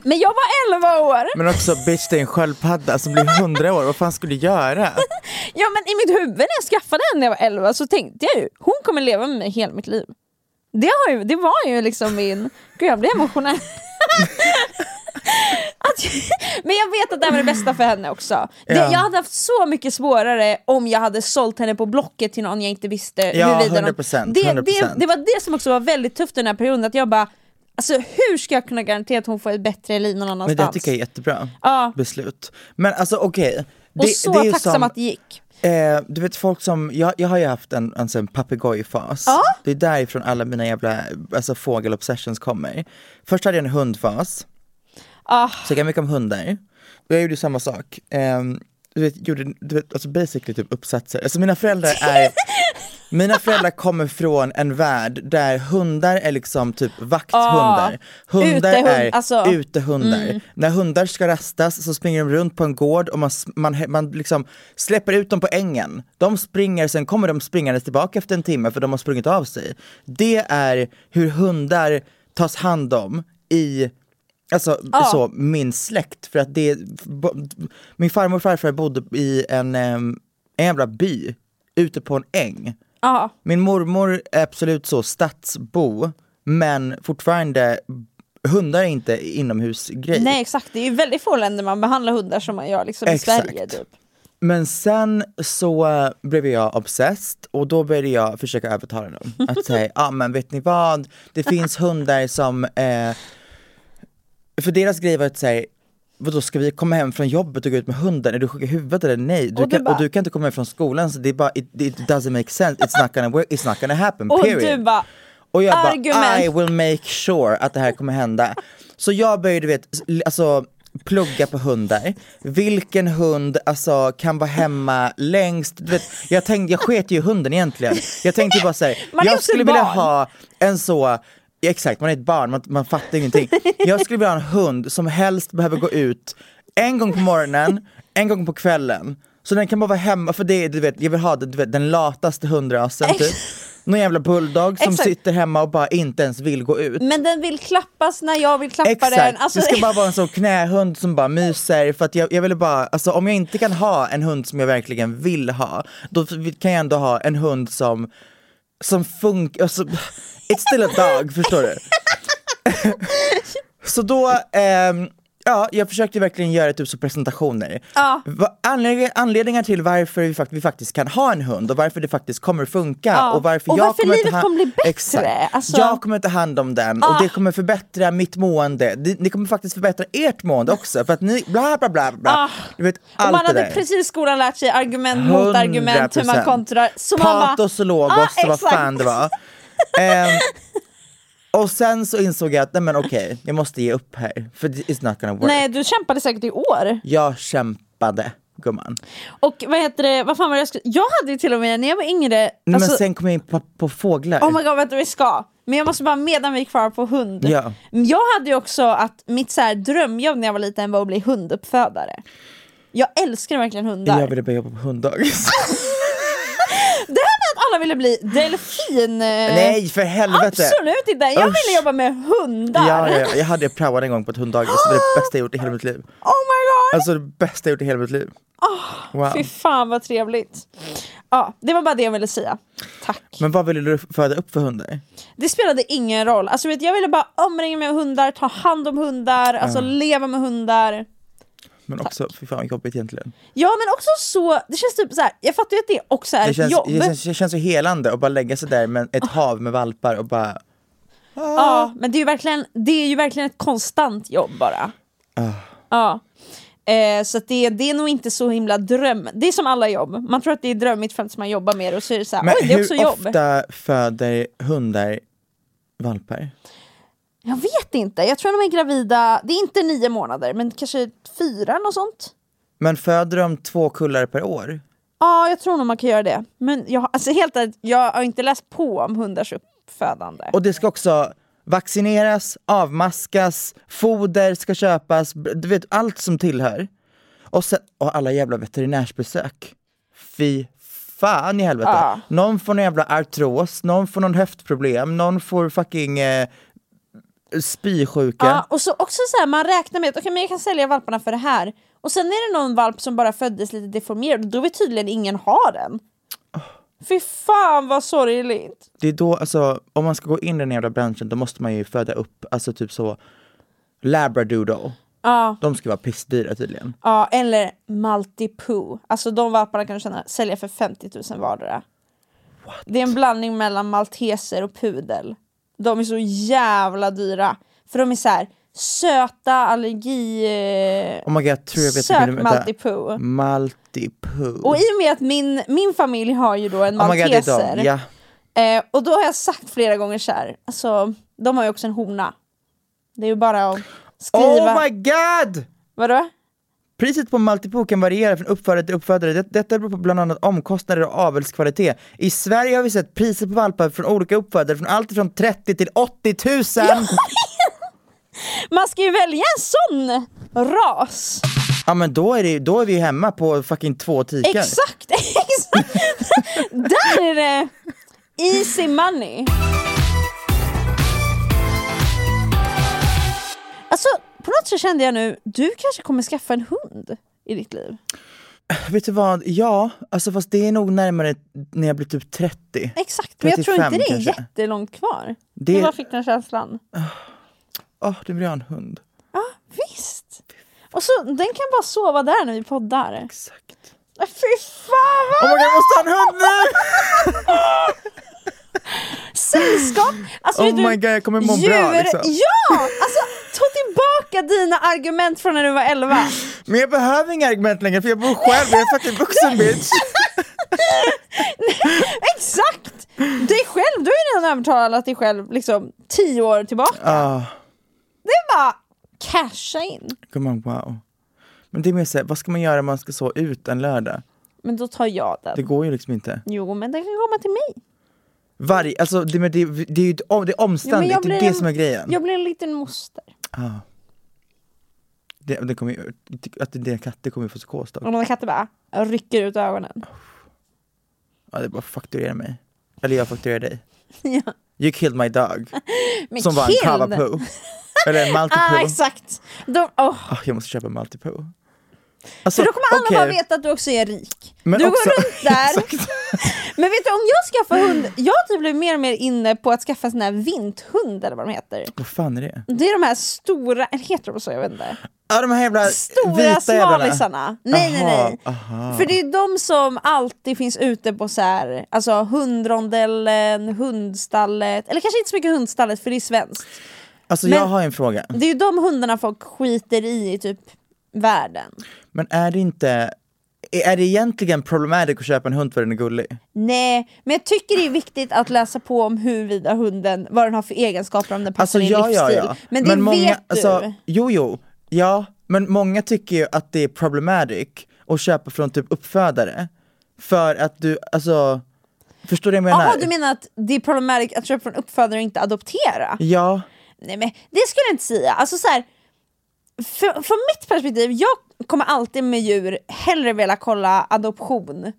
Men jag var 11 år! Men också bitch det är en sköldpadda som blir 100 år, vad fan skulle du göra? Ja men i mitt huvud när jag skaffade henne när jag var 11 så tänkte jag ju, hon kommer leva med mig hela mitt liv. Det, har ju, det var ju liksom min... Gud jag blir emotionell. Att, men jag vet att det här var det bästa för henne också. Det, Ja. jag hade haft så mycket svårare om jag hade sålt henne på Blocket till någon jag inte visste Ja, huruvida de- 100%, det, 100%. Det, det var det som också var väldigt tufft den här perioden, att jag bara Alltså hur ska jag kunna garantera att hon får ett bättre liv någon Men annanstans? det tycker jag är jättebra Ja. beslut. Men alltså okej. Och Det, så det tacksam som, att det gick. Eh, du vet folk som, jag, jag har ju haft en, alltså en papegojfas. Ja. Det är därifrån alla mina jävla alltså, fågelobsessions kommer. Först hade jag en hundfas, Ah. så jag kan mycket om hundar. Och jag gjorde samma sak. Ehm, du vet, gjorde, du vet, alltså basically typ uppsatser. Alltså mina föräldrar är Mina föräldrar kommer från en värld där hundar är liksom typ vakthundar. Hundar Utehund, är alltså. utehundar. När hundar ska rastas så springer de runt på en gård och man, man, man liksom släpper ut dem på ängen. De springer, sen kommer de springandes tillbaka efter en timme för de har sprungit av sig. Det är hur hundar tas hand om i Alltså så, min släkt, för att det, min farmor och farfar bodde i en, en jävla by ute på en äng. Ja. Min mormor är absolut så stadsbo, men fortfarande hundar är inte inomhusgrej. Nej exakt, det är ju väldigt få länder man behandlar hundar som man gör liksom i Exakt. Sverige. Typ. Men sen så blev jag obsessed och då började jag försöka övertala dem. Att säga, ja ah, men vet ni vad, det finns hundar som, eh, för deras grej var att säga Vadå ska vi komma hem från jobbet och gå ut med hunden? Är du sjuk i huvudet eller nej? Du Och du kan, bara- och du kan inte komma hem från skolan så det är bara, it, it doesn't make sense, it's not gonna work, it's not gonna happen, Och period. du bara, Och jag bara, Argument. I will make sure att det här kommer hända. Så jag började, du vet, alltså plugga på hundar. Vilken hund alltså, kan vara hemma längst? Du vet, jag, tänkte, jag sket ju i hunden egentligen. Jag tänkte bara såhär, jag skulle vilja ha en så exakt, man är ett barn, man, man fattar ingenting. Jag skulle vilja ha en hund som helst behöver gå ut en gång på morgonen, en gång på kvällen. Så den kan bara vara hemma, för det är, du vet, jag vill ha du vet, den lataste hundrasen typ. Någon jävla bulldog som Exakt. sitter hemma och bara inte ens vill gå ut. men den vill klappas när jag vill klappa Exakt, den. Alltså, det ska bara vara en sån knähund som bara myser för att jag, jag ville bara, alltså om jag inte kan ha en hund som jag verkligen vill ha, då kan jag ändå ha en hund som, som funkar, alltså, it's still a dog, förstår du? Så då, ehm, ja, jag försökte verkligen göra typ så presentationer. Ja. Va- Anledningar, anledningar till varför vi, fakt- vi faktiskt kan ha en hund och varför det faktiskt kommer funka. Ja. Och varför, Och jag varför kommer livet ta hand- kommer bli bättre. Exakt. Alltså- Jag kommer ta hand om den och det kommer förbättra mitt mående. Det, det kommer faktiskt förbättra ert mående också för att ni, bla bla bla bla. Ah. Du vet och allt man det hade där. precis i skolan lärt sig argument mot argument, hur man 100%. kontrar. Så man bara, Patos och logos, Ah, så vad exakt. fan det var. Ehm, och sen så insåg jag att, nej men okej, jag måste ge upp här. För it's not gonna work. Nej du kämpade säkert i år. Jag kämpade, gumman. Och vad heter det, vad fan var det jag skulle... Jag hade ju till och med när jag var yngre, alltså, men sen kom jag in på, på fåglar. oh my god vänta vi ska. Men jag måste bara medan vi är kvar på hund. Ja. Jag hade ju också att mitt så här drömjobb när jag var liten var att bli hunduppfödare. Jag älskar verkligen hundar. jag ville börja jobba på hunddagis. Det här med att alla ville bli delfin... eh, Nej för helvete! Absolut inte! Jag Usch. ville jobba med hundar! Ja, ja, ja, jag hade praoat en gång på ett hunddagis, det var det bästa jag gjort i hela mitt liv. Oh my god! Alltså det bästa jag gjort i hela mitt liv. Wow. Fy fan vad trevligt. Ja, det var bara det jag ville säga. Tack. Men vad ville du föda upp för hundar? Det spelade ingen roll. Alltså, vet, jag ville bara omringa mig med hundar, ta hand om hundar, alltså leva med hundar. Men också, fy fan jobbigt egentligen. Ja men också så, det känns typ så här. jag fattar ju att det också är Det känns, jobb. det känns, det känns så helande att bara lägga sig där med ett hav med valpar och bara Ja, men det är, ju verkligen, det är ju verkligen ett konstant jobb bara. Ah. Ja. Eh, så det, det är nog inte så himla dröm. Det är som alla jobb, man tror att det är drömmigt för att man jobbar med det och så är det så här, Men oj det är hur också jobb. ofta föder hundar valpar? Jag vet inte, jag tror de är gravida, det är inte nio månader men kanske fyra något sånt. Men föder de två kullar per år? Ja, jag tror nog man kan göra det. Men jag, alltså helt ärligt, jag har inte läst på om hundars uppfödande. Och det ska också vaccineras, avmaskas, foder ska köpas, du vet allt som tillhör. Och, sen, och alla jävla veterinärsbesök. Fy fan i helvete. Ja. Någon får någon jävla artros, någon får någon höftproblem, någon får fucking eh, spysjuka. Ja, och så också så här, man räknar med att okay, men jag kan sälja valparna för det här. Och sen är det någon valp som bara föddes lite deformerad och då vill tydligen ingen ha den. Fy fan vad sorgligt. Det är då, alltså om man ska gå in i den jävla branschen då måste man ju föda upp, alltså typ så labradoodle. Ja, De ska vara pissdyra tydligen. ja eller multipoo. Alltså de valparna kan du känna, sälja för 50 000 vardera. Det är en blandning mellan malteser och pudel. De är så jävla dyra. För de är så här söta, allergi... eh, Oh my god, tror jag vet Sök multipoo. Multipoo. Och i och med att min, min familj har ju då en oh malteser. de. Ja. Eh, och då har jag sagt flera gånger så här, alltså de har ju också en hona. Det är ju bara att skriva. Oh my god! Vadå? Priset på multipoo kan variera från uppfödare till uppfödare. Det, detta beror på bland annat omkostnader och avelskvalitet. I Sverige har vi sett priser på valpar från olika uppfödare från allt från 30 till 80 000! Man ska ju välja en sån ras. Ja men då är, det, då är vi hemma på fucking två tikar. Exakt, exakt. Där är det easy money. Alltså på något sätt kände jag nu, du kanske kommer skaffa en hund i ditt liv. Vet du vad, ja, alltså fast det är nog närmare när jag blir typ 30. Exakt, men jag tror 35 inte det är kanske. jättelångt kvar. Det- Det... Jag bara fick den känslan. Åh, du vill ha en hund. Ja, visst. Och så, den kan bara sova där när vi poddar. Exakt. Äh, Fy fan Oh vad god, jag måste ha en hund nu! sällskap! Alltså, Oh my god, jag kommer må djur, bra liksom. Ja! Alltså ta tillbaka dina argument från när du var 11. Men jag behöver inga argument längre för jag bor själv, jag är fucking vuxen bitch. Exakt! Dig själv, du har ju redan övertalat dig själv liksom 10 år tillbaka. Ah, Det är bara casha in. on, wow. Men det är mer såhär, vad ska man göra om man ska så ut en lördag? Men då tar jag den. Det går ju liksom inte. Jo men den kan komma till mig. Varje, alltså det, men det, det är ju det är omständigt, jag det är det som är grejen. Jag blir en liten moster. Ah. Det, det kommer att dina katter kommer ju få psykos då. Och de katter bara rycker ut ögonen. Ja, det är bara fakturera mig. Eller jag fakturerar dig. ja. You killed my dog. Som var en kill! kavapoo. Eller en Ah, multipoo. exakt. De, oh. Ah, jag måste köpa multipoo. Alltså, För då kommer alla okej. bara veta att du också är rik. Men du också- går runt där. Men vet du, om jag skaffar hund, jag har typ blivit mer och mer inne på att skaffa sån här vinthund eller vad de heter. Vad fan är det? Det är de här stora, eller heter de så? Jag vet inte. Ja de här jävla Stora vita smalisarna. Nej nej nej. aha. För det är de som alltid finns ute på så här, alltså hundrondellen, hundstallet, eller kanske inte så mycket hundstallet för det är svenskt. Alltså Men- jag har en fråga. Det är ju de hundarna folk skiter i i typ världen. Men är det inte, är det egentligen problematiskt att köpa en hund för den är gullig? Nej, men jag tycker det är viktigt att läsa på om huruvida hunden, vad den har för egenskaper, om den passar Alltså din ja, ja, livsstil. ja. Men det vet du. Alltså, jo, jo, ja, men många tycker ju att det är problematic att köpa från typ uppfödare. För att du, alltså, förstår du vad jag menar? Jaha, du menar att det är problematiskt att köpa från uppfödare och inte adoptera? Ja, Nej men det skulle jag inte säga. Alltså så här, för, från mitt perspektiv, jag kommer alltid med djur hellre vilja kolla adoption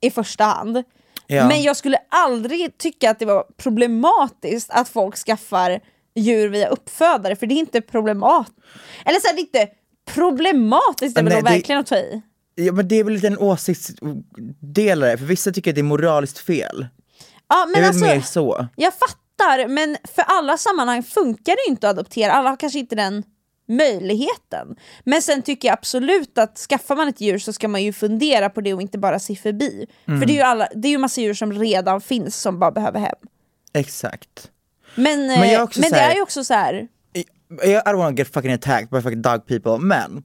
i första hand. Ja. Men jag skulle aldrig tycka att det var problematiskt att folk skaffar djur via uppfödare, för det är inte problematiskt. Eller så här, det är inte problematiskt, det är väl Nej, då det- verkligen att ta i. ja, men det är väl lite en åsiktsdelare, för vissa tycker att det är moraliskt fel. Ja, men är alltså, mer så. Jag fattar, men för alla sammanhang funkar det ju inte att adoptera, alla har kanske inte den möjligheten. Men sen tycker jag absolut att skaffar man ett djur så ska man ju fundera på det och inte bara se förbi. Mm. För det är ju alla, det är ju massa djur som redan finns som bara behöver hem. Exakt. Men, Men är men, så det här- är ju också så här. I I don't wanna get fucking attacked by fucking dog people, men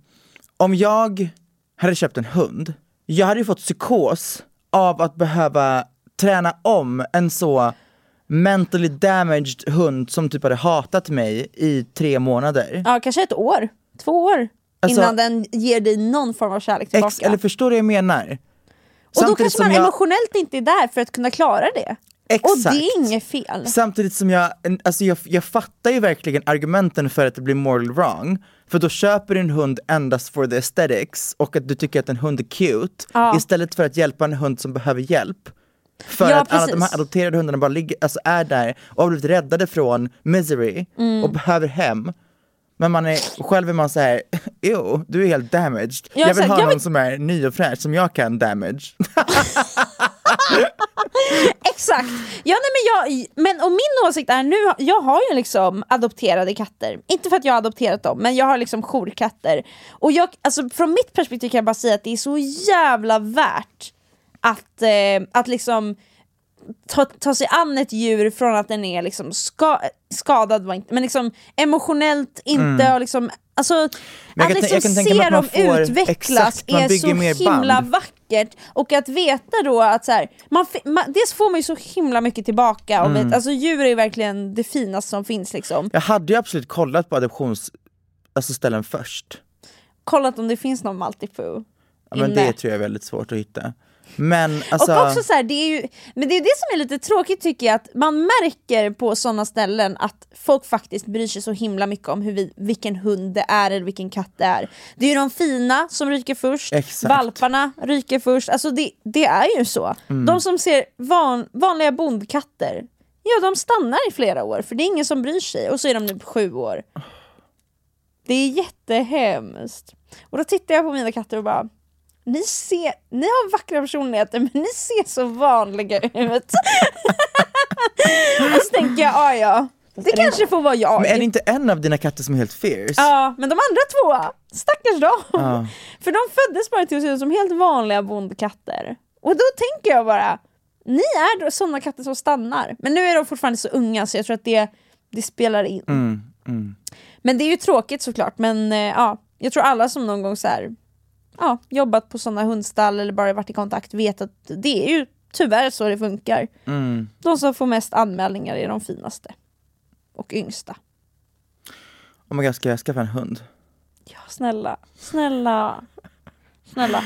om jag hade köpt en hund, jag hade ju fått psykos av att behöva träna om en så mentally damaged hund som typ hade hatat mig i tre månader. Ja, kanske ett år, två år Alltså- innan den ger dig någon form av kärlek tillbaka. Ex, eller förstår du vad jag menar? och då Samtidigt kanske som man jag- emotionellt inte är där för att kunna klara det. Exakt. Och det är inget fel. Samtidigt som jag, alltså jag, jag fattar ju verkligen argumenten för att det blir moral wrong. För då köper du en hund endast for the aesthetics och att du tycker att en hund är cute Ja. istället för att hjälpa en hund som behöver hjälp. För Ja, att alla de här precis. adopterade hundarna bara ligger, alltså är där och har blivit räddade från misery Mm. och behöver hem. Men man är, själv är man så här, jo, du är helt damaged. Ja, jag vill ha jag någon vill- som är ny och fräsch, som jag kan damage. Exakt! Ja, nej, men, jag, men och min åsikt är nu, jag har ju liksom adopterade katter. Inte för att jag har adopterat dem, men jag har liksom jourkatter. Och jag, alltså, från mitt perspektiv kan jag bara säga att det är så jävla värt att, eh, att liksom ta, ta sig an ett djur från att den är liksom ska, skadad, var inte, men liksom emotionellt inte och liksom Alltså, Mm. att liksom se dem utvecklas exakt, är så himla band. vackert och att veta då att så här, man, man, dels får man ju så himla mycket tillbaka och Mm. vet, alltså djur är ju verkligen det finaste som finns liksom. Jag hade ju absolut kollat på adoptions, alltså ställen först. Kollat om det finns någon multifoo Ja, men inne. det tror jag är väldigt svårt att hitta. Men alltså, Och också så här, det är ju, men det är det som är lite tråkigt tycker jag, att man märker på sådana ställen att folk faktiskt bryr sig så himla mycket om hur vi, vilken hund det är eller vilken katt det är. Det är ju de fina som ryker först, Exakt. valparna ryker först, alltså det, det är ju så. Mm. De som ser van, vanliga bondkatter, ja de stannar i flera år för det är ingen som bryr sig och så är de nu på sju år. Det är jättehemskt. Och då tittar jag på mina katter och bara ni, ser, ni har vackra personligheter men ni ser så vanliga ut. och så tänker jag, ah, ja, det kanske får vara jag. men är det inte en av dina katter som är helt fierce? Ja, men de andra två, stackars dem. Ja. För de föddes bara till att se ut som helt vanliga bondkatter. Och då tänker jag bara, ni är sådana katter som stannar. Men nu är de fortfarande så unga så jag tror att det, det spelar in. Mm, mm. Men det är ju tråkigt såklart, men eh, ja, jag tror alla som någon gång så här, ja, jobbat på sådana hundstall eller bara varit i kontakt vet att det är ju tyvärr så det funkar. Mm. De som får mest anmälningar är de finaste. Och yngsta. Oh my God, ska jag skaffa en hund? Ja, snälla, snälla, snälla.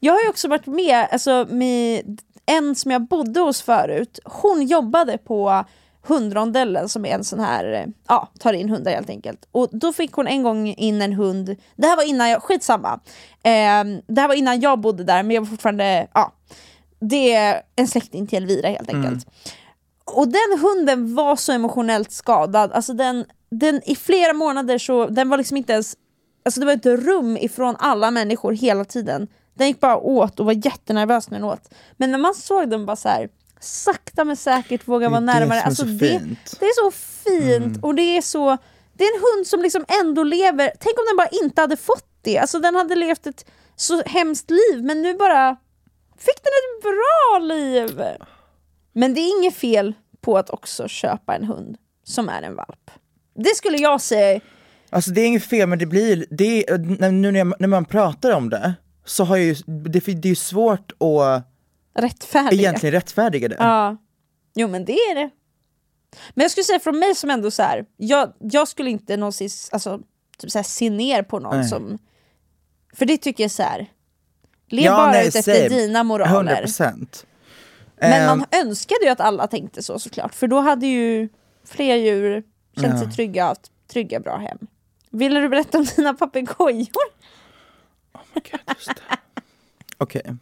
Jag har ju också varit med, alltså med en som jag bodde hos förut, hon jobbade på hundrondellen som är en sån här, eh, ja, tar in hundar helt enkelt. Och då fick hon en gång in en hund, det här var innan jag, skitsamma. Eh, det här var innan jag bodde där, men jag var fortfarande, ja. Det är en släkting till Elvira helt enkelt. Och den hunden var så emotionellt skadad, alltså den, den i flera månader så, den var liksom inte ens, alltså det var ett rum ifrån alla människor hela tiden. Den gick bara åt och var jättenervös när den åt. Men när man såg den bara så här, sakta men säkert våga Det är vara det närmare. som är Alltså så det, det är så fint och det är så, det är en hund som liksom ändå lever, tänk om den bara inte hade fått det, alltså den hade levt ett så hemskt liv men nu bara fick den ett bra liv. Men det är inget fel på att också köpa en hund som är en valp. Det skulle jag säga, Alltså det är inget fel men det blir, det är, nu när, jag, när man pratar om det så har jag ju, det, det är ju svårt att rättfärdiga. egentligen rättfärdiga det. Ja, jo men det är det. Men jag skulle säga från mig som ändå så här, jag, jag skulle inte någonsin alltså, typ så här, se ner på någon Nej. som... För det tycker jag så här. lev Ja, bara nej, ut efter same. dina moraler. 100%. Men Ehm, man önskade ju att alla tänkte så såklart, för då hade ju fler djur känt sig trygga, haft trygga bra hem. Ville du berätta om dina papegojor? Okej.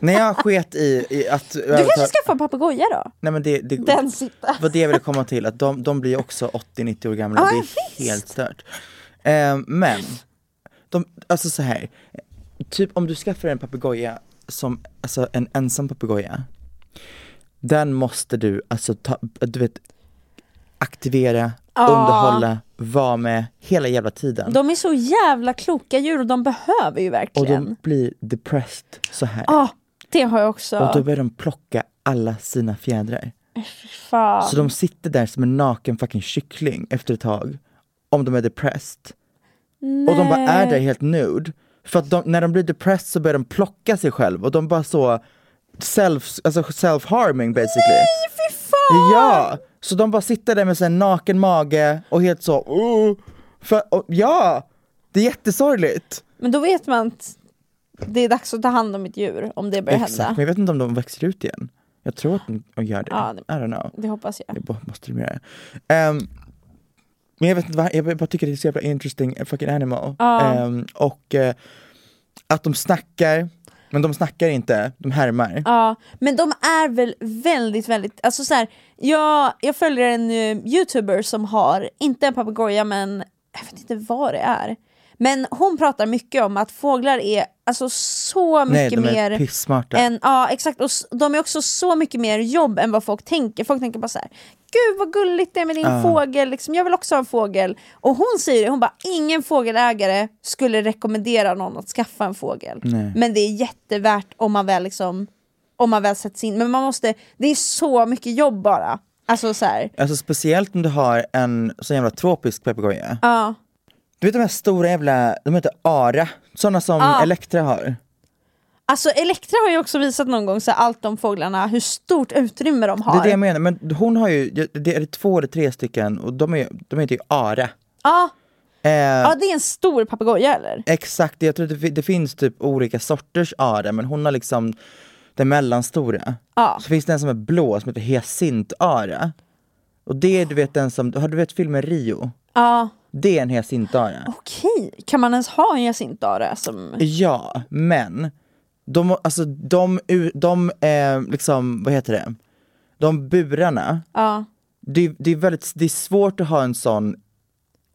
när jag sket i, i att... Du kanske ska få en papegoja då? Nej men det, det Den sitter. var det jag ville komma till, att de, de blir också 80-90 år gamla, Ja, det är visst. helt stört. Ehm, men, de, alltså så här. typ om du skaffar en papegoja som, alltså en ensam papegoja, den måste du alltså ta, du vet, aktivera, Ja. underhålla, vara med hela jävla tiden. De är så jävla kloka djur och de behöver ju och verkligen. de blir depressed så här. Ja, det har jag också. Och då börjar de plocka alla sina fjädrar. Fan. Så de sitter där som en naken fucking kyckling efter ett tag. Om de är depressed. Och de bara är där helt nude. För att de, när de blir depressed så börjar de plocka sig själv och de bara så self, alltså self-harming basically. Nej, fy fan! Ja! Så de bara sitter där med en naken mage och helt så, oh, för, och, ja! Det är jättesorgligt. Men då vet man att det är dags att ta hand om ett djur om det börjar Exakt, hända. men jag vet inte om de växer ut igen. Jag tror att de gör det. Ja, det- I don't know. Det hoppas jag. Det måste de göra. Ehm, men jag vet inte vad, jag bara tycker det är så jävla interesting fucking animal. Ja. Ehm, och eh, att de snackar, men de snackar inte, de härmar. Ja, men de är väl väldigt, väldigt, alltså så här, jag, jag följer en uh, youtuber som har, inte en papegoja men jag vet inte vad det är. Men hon pratar mycket om att fåglar är alltså så Nej, mycket de är mer pissmarta. än, ja exakt, och de är också så mycket mer jobb än vad folk tänker. Folk tänker bara så här: gud vad gulligt det är med din Ja. fågel, liksom, jag vill också ha en fågel. Och hon säger det, hon bara, ingen fågelägare skulle rekommendera någon att skaffa en fågel. Nej. Men det är jättevärt om man väl liksom, om man väl sätts in. Men man måste, det är så mycket jobb bara. Alltså så här, Alltså speciellt om du har en sån jävla tropisk papegoja. ja. Du vet de här stora jävla, de heter ara, sådana som Ja. Elektra har. Alltså Elektra har ju också visat någon gång så här, allt om fåglarna, hur stort utrymme de har. Det är det jag menar, men hon har ju, det är två eller tre stycken och de, är, de heter ju ara. Ja, Eh, ja, det är en stor papegoja eller? Exakt, jag tror det, det finns typ olika sorters ara men hon har liksom den mellanstora. Ja. Så finns det en som är blå som heter hyacintara. Och det är du vet den som, har du vet filmen Rio? Ja. Det är en hyacintara. Okej, kan man ens ha en hyacintara som... Ja, men de, alltså de, u- de eh, liksom, vad heter det? De burarna, Ja. det, det, är väldigt, det är svårt att ha en sån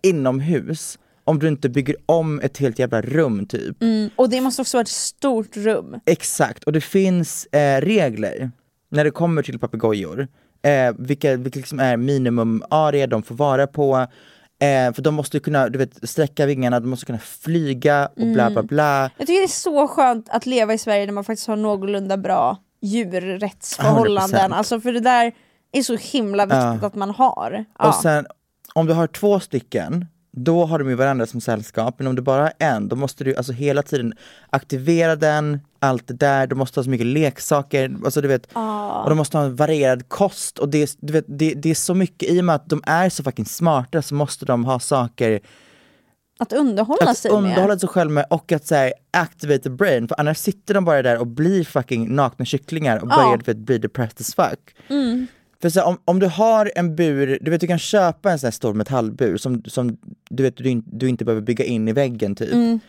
inomhus om du inte bygger om ett helt jävla rum typ. Mm. Och det måste också vara ett stort rum. Exakt, och det finns eh, regler när det kommer till papegojor. Eh, vilka, vilka liksom är minimumarea de får vara på. Eh, för de måste kunna du vet, sträcka vingarna, de måste kunna flyga och bla bla bla. Jag tycker det är så skönt att leva i Sverige där man faktiskt har någorlunda bra djurrättsförhållanden. 100%. Alltså för det där är så himla viktigt att man har. Ja. Och sen om du har två stycken, då har de ju varandra som sällskap. Men om du bara har en, då måste du alltså hela tiden aktivera den, allt det där, du måste ha så mycket leksaker, alltså du vet, och de måste ha en varierad kost och det, du vet, det, det är så mycket, i och med att de är så fucking smarta så måste de ha saker att underhålla att sig underhålla med. sig själv med och att säga activate the brain, för annars sitter de bara där och blir fucking nakna kycklingar och Ja. börjar bli depressed as fuck. För så, här, om, om du har en bur, du vet du kan köpa en sån här stor metallbur som, som du, vet, du, du inte behöver bygga in i väggen typ.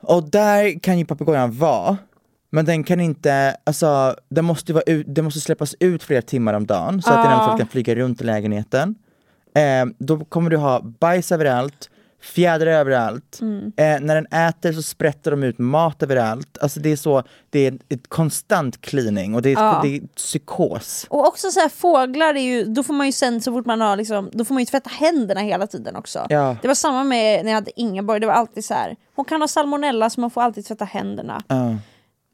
Och där kan ju papegojan vara, men den kan inte, alltså den måste, vara ut, den måste släppas ut flera timmar om dagen så att den i alla fall kan flyga runt i lägenheten. Eh, då kommer du ha bajs överallt, fjädrar överallt. Eh, när den äter så sprätter de ut mat överallt. Alltså det är så, det är ett konstant cleaning och det är, Ja. det är psykos. Och också så här, fåglar är ju, då får man ju sen så fort man har liksom, då får man ju tvätta händerna hela tiden också. Ja. Det var samma med när jag hade Ingeborg, det var alltid så här. hon kan ha salmonella så man får alltid tvätta händerna. Ja.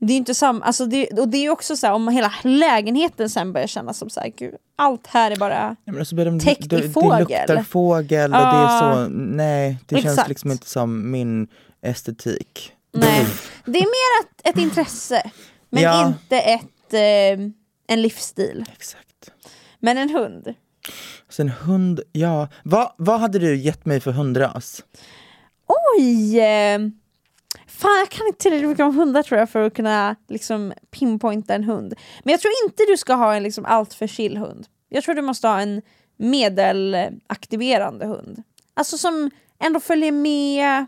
Det är inte samma, alltså det, och det är också så här, om hela lägenheten sen börjar kännas som så här, gud, allt här är bara... Men alltså de, Täckt i fågel. Det luktar fågel och det är så, nej det känns Exakt. liksom inte som min estetik. Nej. Det är mer ett, ett intresse, men Ja. inte ett, eh, en livsstil. Exakt. Men en hund. Så en hund, ja. Vad, vad hade du gett mig för hundras? Oj! Fan jag kan inte tillräckligt mycket om hundar tror jag för att kunna liksom pinpointa en hund. Men jag tror inte du ska ha en liksom alltför chill hund. Jag tror du måste ha en medelaktiverande hund. Alltså som ändå följer med,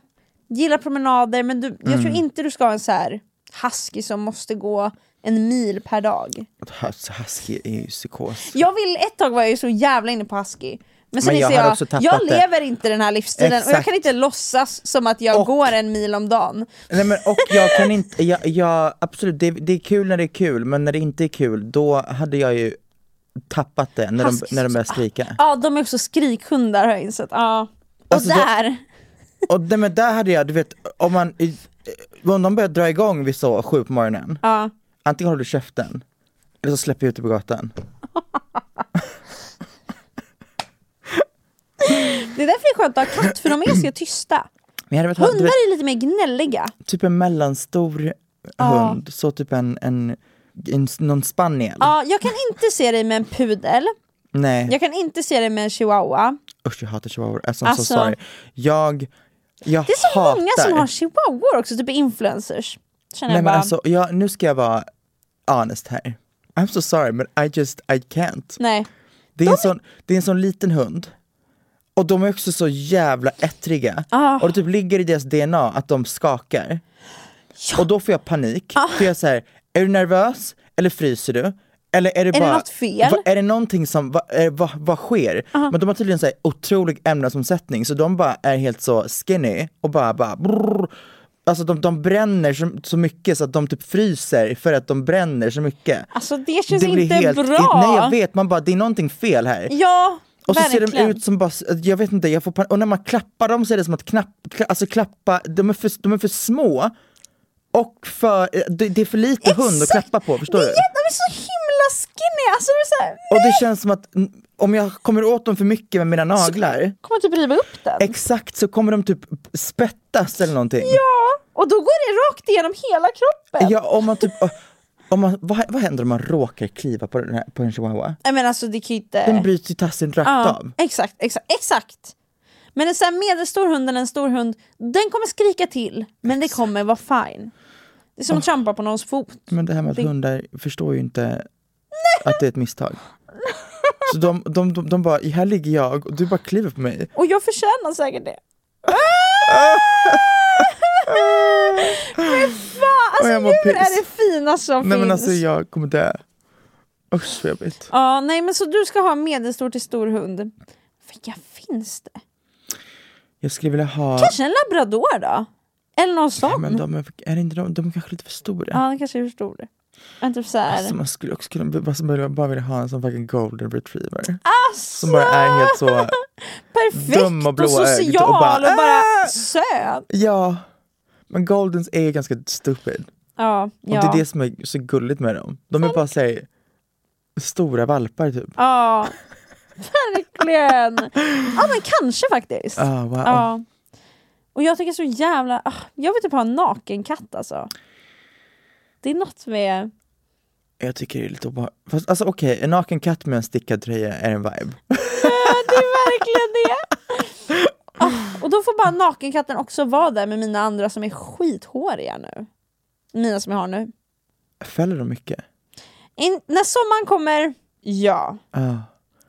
gillar promenader men du, jag tror inte du ska ha en så här husky som måste gå en mil per dag. Hus- Husky är ju psykos. Jag vill, ett tag var jag ju så jävla inne på husky. Men sen Men jag inser har jag, också tappat jag det. lever inte den här livsstilen och jag Exakt. kan inte låtsas som att jag Och- går en mil om dagen. Nej men och jag kan inte, jag, jag, absolut det, det är kul när det är kul men när det inte är kul då hade jag ju tappat det när de, Huskies när de börjar skrika. Ja, de är också skrikhundar har jag insett. Ja. Och Alltså, då- där, Och det, men där hade jag, du vet, om man, om de börjar dra igång vid så sju på morgonen, ja. antingen håller du käften eller så släpper jag ut dig på gatan. det är därför det är skönt att ha katt, för de är ganska tysta. Men jag hade velat ha, du Hundar vet, är lite mer gnälliga. typ en mellanstor Ja. hund, så typ en, en, en någon spaniel. Ja, jag kan inte se dig med en pudel, Nej, jag kan inte se dig med en chihuahua. usch jag hatar chihuahua, alltså, I'm Alltså- so sorry. Jag, jag Det är så hatar många som har chihuahuor också, typ influencers. Känner Nej jag men bara, alltså, jag, nu ska jag vara honest här. I'm so sorry but I just, I can't. Nej. Det är, en sån, det är en sån liten hund. Och de är också så jävla ettriga. Ah. Och det typ ligger i deras DNA att de skakar. Och då får jag panik. Ah. För jag säger, är du nervös? Eller fryser du? Eller är det det bara, något fel? Va, är det någonting som, va, är, va, vad sker? Men de har tydligen så här otrolig ämnesomsättning så de bara är helt så skinny och bara, bara brrr. Alltså de, de bränner så, så mycket så att de typ fryser för att de bränner så mycket. Alltså det känns Det inte helt, bra. Nej jag vet, man bara det är någonting fel här. Ja, Och så verkligen. ser de ut som bara, jag vet inte, jag får pan- och när man klappar dem så är det som att knapp, alltså klappa, de är, för, de är för små och för, det, det är för lite hund att Exakt. klappa på, förstår du? de är så himla skinny, alltså det är så här, Och det känns som att om jag kommer åt dem för mycket med mina naglar, kommer typ riva upp den. exakt så kommer de typ spettas eller någonting. ja, och då går det rakt igenom hela kroppen. Ja, om man typ, om man, vad, vad händer om man råkar kliva på, den här, på en chihuahua? Nej men alltså det kan ju inte... Den bryts ju tassen rakt ja, av. exakt, exakt, exakt. Men en sån här medelstor hund eller en stor hund, den kommer skrika till, men det kommer vara fine. Det är som att trampa på någons fot. Men det här med att Det- hundar förstår ju inte att det är ett misstag. Så de, de, de, de bara, här ligger jag och du bara kliver på mig. Och jag förtjänar säkert det. Men fan, Och alltså djur är det finaste som Nej finns. men alltså jag kommer dö. Usch vad jobbigt. Ja, nej men så du ska ha medelstor till stor hund. Vilka finns det? Jag skulle vilja ha, Kanske en labrador då? Eller någon sån? men de är, är inte de, de är kanske lite för stora. Ja, det kanske är för stor. Men typ såhär... Alltså, man skulle också kunna bara, bara, bara vilja ha en sån fucking golden retriever. Alltså, Som bara är helt så, perfekt dum och och, social och och bara, bara, "Ah!" söt. ja. Men goldens är ganska stupid. Ja, Och ja. det är det som är så gulligt med dem. De är bara såhär stora valpar typ. ja. Verkligen. Ja men kanske faktiskt. Ah, wow. Ja. Och jag tycker så jävla... ah, Jag vill typ ha en nakenkatt alltså. Det är något med... Jag tycker det är lite obehagligt. Fast alltså okej, en naken katt med en stickad tröja är en vibe. Det är verkligen det! Ah, och då får bara nakenkatten också vara där med mina andra som är skithåriga nu. Mina som jag har nu. Fäller de mycket? In, när sommaren kommer, ja. Ah.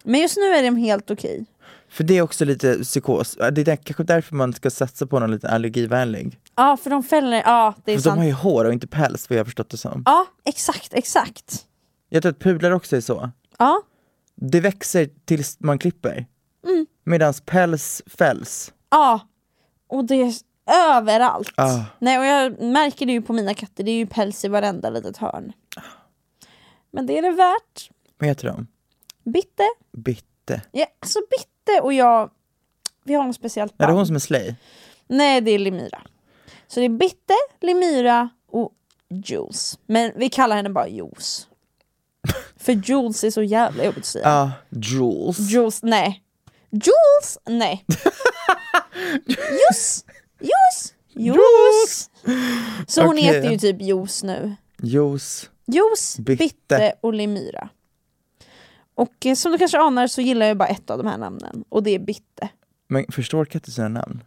Men just nu är de helt okej. För det är också lite psykos. Det är där, kanske därför man ska satsa på någon lite allergivänlig. Ja, för de fäller, ja det är För sant. de har ju hår och inte päls vad jag har förstått det som. Ja, exakt, exakt. Jag tror att pudlar också är så. Ja, Det växer tills man klipper. Mm. Medan päls fälls. Ja. Och det är överallt. Ah. Nej, och jag märker det ju på mina katter, det är ju päls i varenda litet hörn. Men det är det värt. Vad heter de? Bitte. Bitte. Ja, alltså Bitte och jag, vi har något speciellt Är det band. hon som är slay? Nej, det är Lemyra. Så det är Bitte, Lemyra och Jules. Men vi kallar henne bara Jules. För Jules är så jävla jobbigt att säga. Ja, Jules. Jules, nej. Jules, nej. Juice, Juice, Juice. Så hon Okej. heter ju typ Juice nu. Juice. Juice, Bitte. Bitte och Lemyra. Och eh, som du kanske anar så gillar jag bara ett av de här namnen och det är Bitte. Men förstår katter sina namn?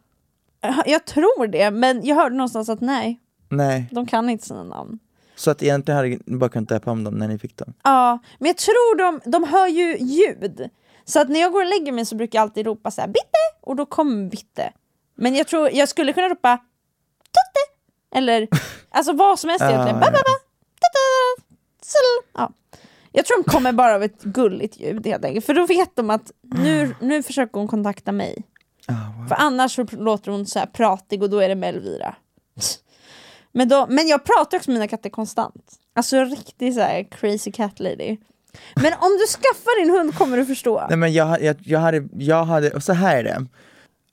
Jag- Jag tror det, men jag hörde någonstans att nej, Nej. de kan inte sina namn. Så att egentligen hade ni bara kunnat döpa om dem när ni fick dem? Ja, men jag tror de, de hör ju ljud. Så att när jag går och lägger mig så brukar jag alltid ropa så här bitte och då kommer bitte. Men jag tror jag skulle kunna ropa tutte eller alltså vad som helst egentligen. Ja, Ba, ba, ba, tutte. Ja. Jag tror de kommer bara av ett gulligt ljud helt enkelt. För då vet de att nu, nu försöker hon kontakta mig. Ah, wow. För annars så låter hon så här pratig och då är det med Elvira. Men, då, men jag pratar också med mina katter konstant. Alltså riktigt så här crazy cat lady. Men om du skaffar din hund kommer du förstå. Nej men jag, jag, jag hade, jag hade, och så här är det.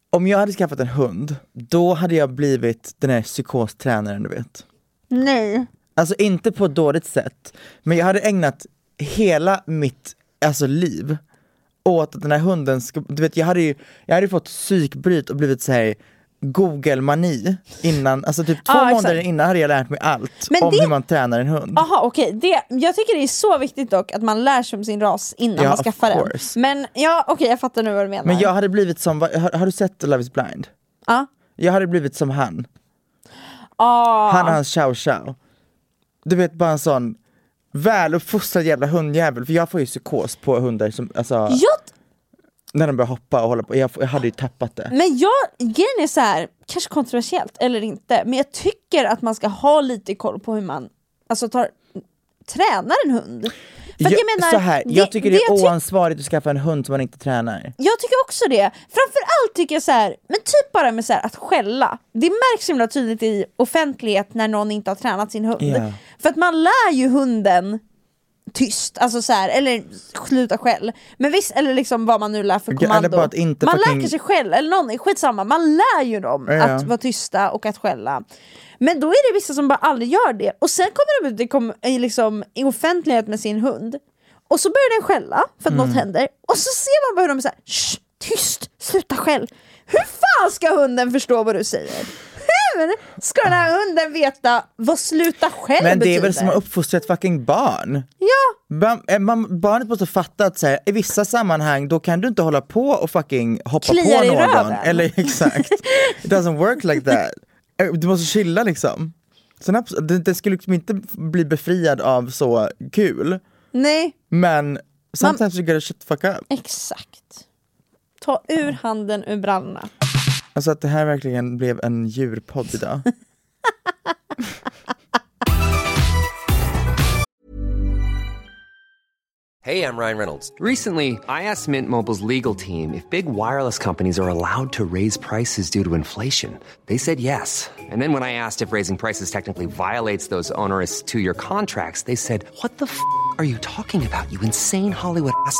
Om jag hade skaffat en hund, då hade jag blivit den här psykostränaren du vet. Nej. Alltså inte på ett dåligt sätt, men jag hade ägnat hela mitt alltså, liv åt att den här hunden, ska, du vet jag hade ju jag hade fått psykbryt och blivit så här Google-mani innan, alltså typ två exakt. månader innan hade jag lärt mig allt Men om det- hur man tränar en hund. Jaha okej, det, jag tycker det är så viktigt dock att man lär sig om sin ras innan Ja, man skaffar den. Men ja, okej jag fattar nu vad du menar. Men jag hade blivit som, har, har du sett Love is blind? Ja. Jag hade blivit som han, Ah. han och hans chow chow. Du vet bara en sån väluppfostrad jävla hundjävel, för jag får ju psykos på hundar som, alltså, Jag, när de börjar hoppa och hålla på, jag, jag hade ju tappat det. men jag, grejen är så här, kanske kontroversiellt eller inte, men jag tycker att man ska ha lite koll på hur man alltså, tar, tränar en hund. Jag, jag menar, så här, jag tycker det, är jag ty- oansvarigt att skaffa en hund som man inte tränar. Jag tycker också det. Framförallt tycker jag så här, men typ bara med så här, att skälla. Det märks så himla tydligt i offentlighet när någon inte har tränat sin hund. Ja. För att man lär ju hunden tyst, alltså så här, eller sluta skäll. Men visst, eller liksom vad man nu lär för kommando. man fucking- lär sig själv, eller någon, skitsamma, man lär ju dem Ja. att vara tysta och att skälla. Men då är det vissa som bara aldrig gör det. Och sen kommer de ut i, kom, i, liksom, i offentlighet med sin hund. Och så börjar den skälla för att Mm. något händer. Och så ser man bara hur de är såhär, tyst, sluta skäll. Hur fan ska hunden förstå vad du säger? Hur ska den här hunden veta vad sluta själv Men det betyder? är väl som att uppfostra ett fucking barn? Ja, Ba- eh, man, barnet måste fatta att så här, i vissa sammanhang då kan du inte hålla på och fucking hoppa Kliar på i någon. röven. Eller exakt. It doesn't work like that. Eh, Du måste chilla liksom. Sen, abs- det, det skulle liksom inte bli befriad av så kul, nej, men sometimes you gotta shut the fuck up. exakt. Ta ur handen ur brallorna. Alltså att det här verkligen blev en djurpodd idag. Hey, I'm Ryan Reynolds. Recently, I asked Mint Mobile's legal team if big wireless companies are allowed to raise prices due to inflation. They said yes. And then when I asked if raising prices technically violates those onerous two year contracts, they said, What the f are you talking about, you insane Hollywood ass?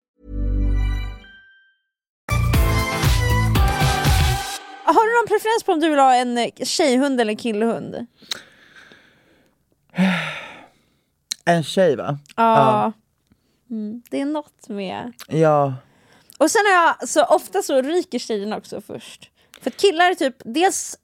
Har du någon preferens på om du vill ha en tjejhund eller killhund? En tjej va? Ja. Mm, det är något med... Ja. Och sen har jag, så ofta så ryker tjejerna också först. För killar är typ, dels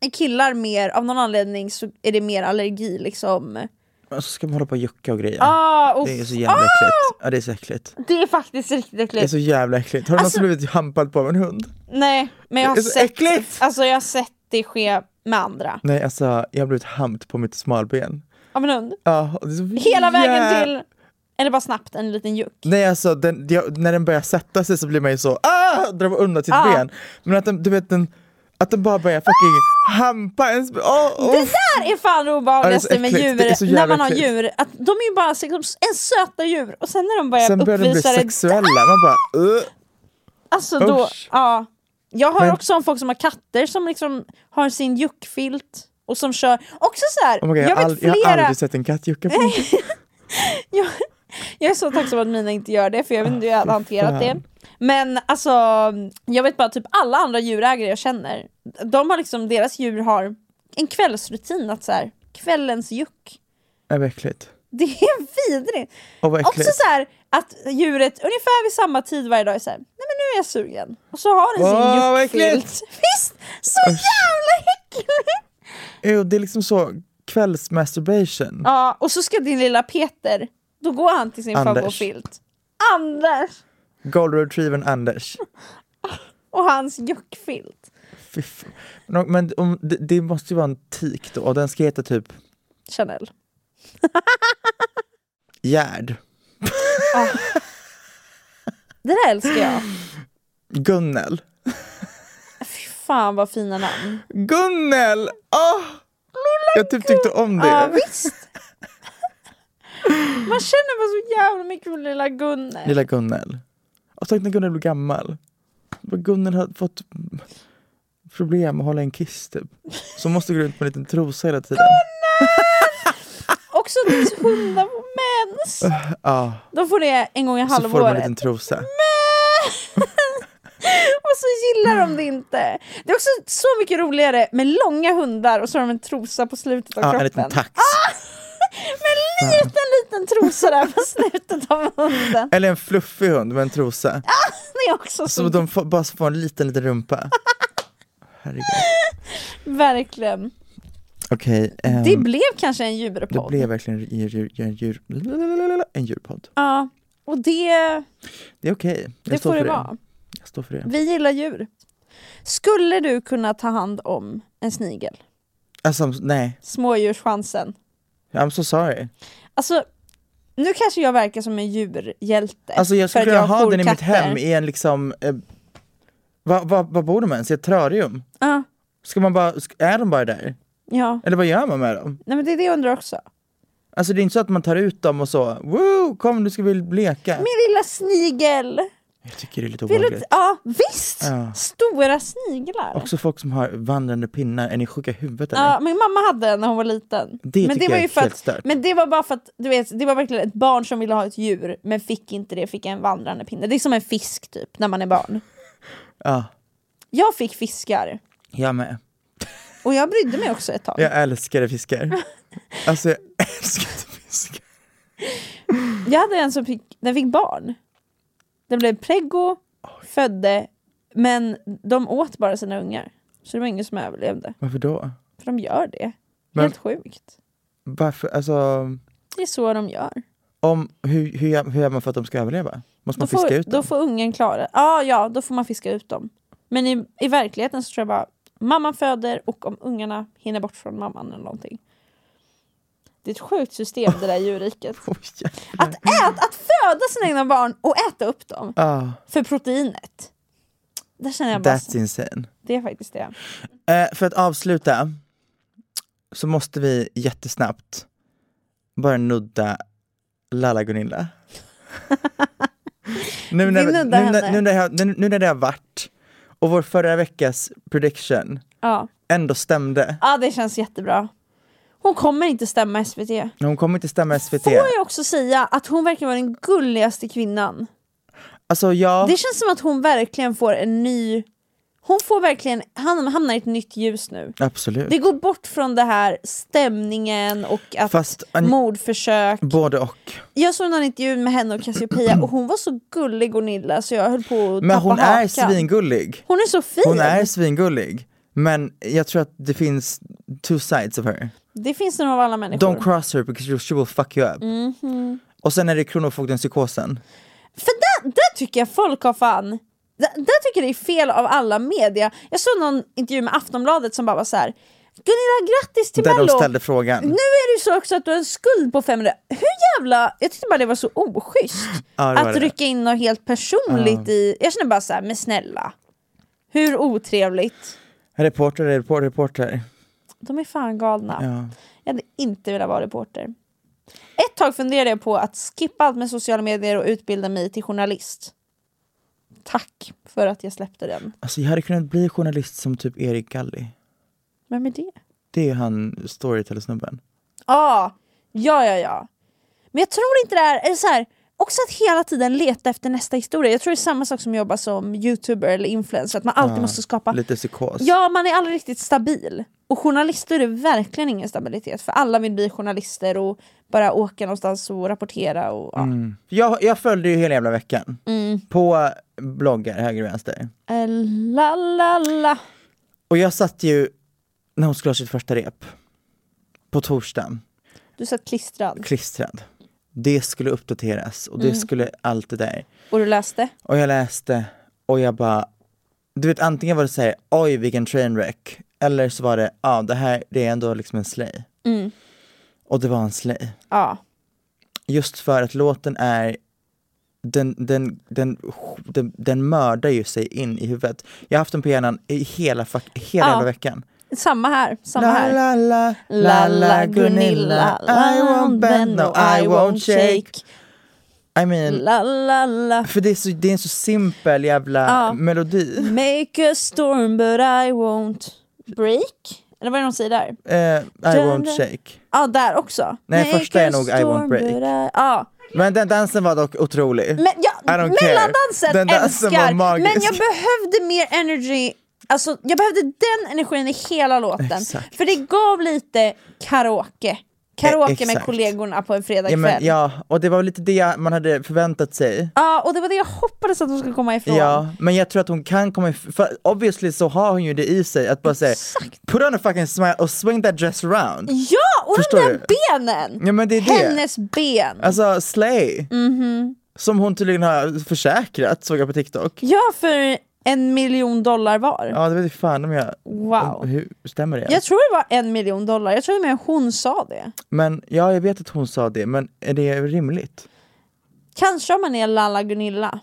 är killar mer, av någon anledning så är det mer allergi liksom. Och så ska man hålla på och jucka och grejer. Ah, det är så jävla Ah! äckligt. Ja det är så äckligt. Det är faktiskt riktigt Det är äckligt. så jävla äckligt. Har du Alltså- någonsin blivit hampad på av en hund? Nej, men jag har sett, äckligt! alltså jag har sett det ske med andra. Nej alltså, jag har blivit hampt på mitt smalben. Av en hund. Ja, och det är så Hela vägen till, eller bara snabbt, en liten juck. Nej alltså, den, jag, när den börjar sätta sig så blir man ju så ah! drar undan sitt Ah. ben. Men att den, du vet den, att den bara börjar fucking hampa ens oh, oh. Det där är fan det Ja, obehagligaste så med djur, när man har äckligt. djur. Att de är ju bara liksom en söta djur och sen när de börjar Sen börjar de bli uppvisa det sexuella, man bara uh. Alltså då, Usch. ja. Jag hör Men- också om folk som har katter som liksom har sin juckfilt och som kör, också så här, Oh God, jag, jag ald- jag har aldrig sett en katt jucka på jag, jag är så tacksam att mina inte gör det för jag vet inte hur jag hade hanterat det. Men alltså, jag vet bara typ alla andra djurägare jag känner, de har liksom, deras djur har en kvällsrutin att så här, kvällens juck. Ja, vad äckligt. Det är vidrigt! Och vad Också så här, att djuret ungefär vid samma tid varje dag är såhär, nej men nu är jag sugen. Och så har den sin vad juckfilt. Visst! Så jävla äckligt! Ew, det är liksom så kvällsmasturbation. Ja, och så ska din lilla Peter, då går han till sin Anders. favoritfilt. Anders! Golden retrievern Anders. Och hans juckfilt. Men, men om, det, det måste ju vara en tik då, och den ska heta typ Chanel. Gerd. Det där älskar jag. Gunnel. Fy fan vad fina namn. Gunnel! Ah! Jag typ tyckte om det. Ja visst. Man känner bara så jävla mycket för lilla Gunnel. Lilla Gunnel. Och tänk när Gunnel blir gammal. Gunnel har fått problem att hålla en kiss typ. Så hon måste gå runt med en liten trosa hela tiden. Också hundar på mens. Ja, De får det en gång i så får de en halvåret. liten trosa. Och så gillar de det inte. Det är också så mycket roligare med långa hundar och så har de en trosa på slutet av Ja, en kroppen. liten tax. Med en liten, liten trosa där på slutet av hunden. Eller en fluffig hund med en trosa. Det är också så, Så de får, bara får en liten, liten rumpa. Herregud. verkligen. Okej, ehm, Det blev kanske en det djurpodd. blev verkligen en, djur, en, djur, en djurpodd. Ja, och det, Det är okej. Jag det får det för vara. Jag står för det. Vi gillar djur. Skulle du kunna ta hand om en snigel? Alltså, nej. Smådjurschansen. I'm so sorry. Alltså, nu kanske jag verkar som en djurhjälte. Alltså jag skulle kunna ha den i mitt hem i en liksom, eh, vad va, vad bor de ens? I ett terrarium? Ja, Ska man bara, är de bara där? ja. Eller vad gör man med dem? Nej men det är det jag undrar också. Alltså det är inte så att man tar ut dem och så, woo, kom du ska vi leka. Min lilla snigel! Jag tycker det är lite obehagligt. ja visst! Ja. Stora sniglar. Också folk som har vandrande pinnar, är ni sjuka i huvudet eller? Ja, min mamma hade en när hon var liten. Det men tycker var ju är för att, stört. Men det var bara för att du vet, det var verkligen ett barn som ville ha ett djur men fick inte det, fick en vandrande pinne. Det är som en fisk typ, när man är barn. Ja, Jag fick fiskar jag med. och jag brydde mig också ett tag. Jag älskar fiskar. Alltså jag älskar fiskar. Jag hade en som fick, den fick barn. Den blev preggo, födde, men de åt bara sina ungar. Så det var ingen som överlevde. Varför då? För de gör det. Men- Helt sjukt. Varför, alltså, Det är så de gör. om, hur, hur, gör- hur gör man för att de ska överleva? Måste Då man fiska får, ut då dem? får ungen klara Ja, ja, då får man fiska ut dem. Men i, i verkligheten så tror jag bara mamman föder och om ungarna hinner bort från mamman eller någonting. Det är ett sjukt system det där djurriket. Jävlar. Att, äta, att föda sina egna barn och äta upp dem Ah, för proteinet. Där känner jag bara, that's insane. det är faktiskt det. Eh, för att avsluta så måste vi jättesnabbt bara nudda Lalla Gunilla. nu, när, nu, när, nu, när nu, nu när det har varit och vår förra veckas prediction Ja. ändå stämde. ja, det känns jättebra. Hon kommer inte stämma SVT. Hon kommer inte stämma SVT. Får jag också säga att hon verkar vara den gulligaste kvinnan. Alltså ja, Det känns som att hon verkligen får en ny... Hon får verkligen han hamnar i ett nytt ljus nu. absolut. Det går bort från det här stämningen och att Fast an- mordförsök. både och. Jag såg någon intervju med henne och Cassiopeia och hon var så gullig Gunilla så jag höll på att Men tappa hon är hakan. svingullig. Hon är så fin! Hon är svingullig. Men jag tror att det finns two sides of her. Det finns nog av alla människor. Don't cross her because she will fuck you up. Mhm. Och sen är det Kronofogden-psykosen. För där, där tycker jag folk har fan... Där, där tycker jag det är fel av alla media. Jag såg någon intervju med Aftonbladet som bara var så här. Gunilla grattis till Där mello! de ställde frågan. Nu är det ju så också att du har en skuld på 500. Hur jävla... Jag tyckte bara det var så oschysst. Ja, att det. rycka in något helt personligt i... Jag känner bara så här, men snälla. Hur otrevligt. Reporter, reporter, reporter. De är fan galna. Ja. Jag hade inte velat vara reporter. Ett tag funderade jag på att skippa allt med sociala medier och utbilda mig till journalist. Tack för att jag släppte den. Alltså jag hade kunnat bli journalist som typ Erik Galli. Vem är det? Det är han storyteller-snubben. Ah, ja, ja, ja. Men jag tror inte det är, eller så här, också att hela tiden leta efter nästa historia. Jag tror det är samma sak som att jobba som youtuber eller influencer, att man alltid Ja, måste skapa... Lite psykos. Ja, man är aldrig riktigt stabil. Och journalister är verkligen ingen stabilitet, för alla vill bli journalister och bara åka någonstans och rapportera. Och, ja. Mm. Jag, jag följde ju hela jävla veckan. Mm. På bloggar höger och vänster. Eh, La, la, la. Och jag satt ju när hon skulle ha sitt första rep. På torsdagen. Du satt klistrad. Klistrad. Det skulle uppdateras och det Mm. skulle allt det där. Och du läste? Och jag läste och jag bara, du vet antingen var det såhär, oj vilken trainwreck. Eller så var det, ja ah, det här det är ändå liksom en slay. Mm. Och det var en slay. Ja. Just för att låten är den, den, den, den, den mördar ju sig in i huvudet. Jag har haft den på hjärnan i hela, hela Ja. veckan. Samma här, samma La här. la la, la la Gunilla, I won't bend, no I won't shake. I mean, La la la. för det är, så, det är en så simpel jävla Ja. melodi. Make a storm but I won't break. Eller vad är det de säger där? Eh, I won't shake. Ja, där också. Nej, Make första är nog I won't break. Ja. Men den dansen var dock otrolig. Men ja, mellandansen Den dansen älskar, var magisk. men jag behövde mer energy Alltså jag behövde den energin i hela låten, Exakt. för det gav lite karaoke. Karaoke med kollegorna på en Ja, fredagkväll. men, ja, och det var lite det man hade förväntat sig. Ja, och det var det jag hoppades att de skulle komma ifrån. Ja, men jag tror att hon kan komma if- för obviously så har hon ju det i sig att bara säga put on a fucking smile och swing that dress around. Ja, och Förstår de där du? benen! Ja men det är det. Hennes ben! Alltså slay. Mhm. Som hon tydligen har försäkrat såg jag på TikTok. Ja, för en miljon dollar var. Ja det vet jag fan om jag... Wow. Hur stämmer det? Jag tror det var en miljon dollar, jag tror med hon sa det. Men ja, jag vet att hon sa det, men är det rimligt? Kanske om man är Lalla Gunilla.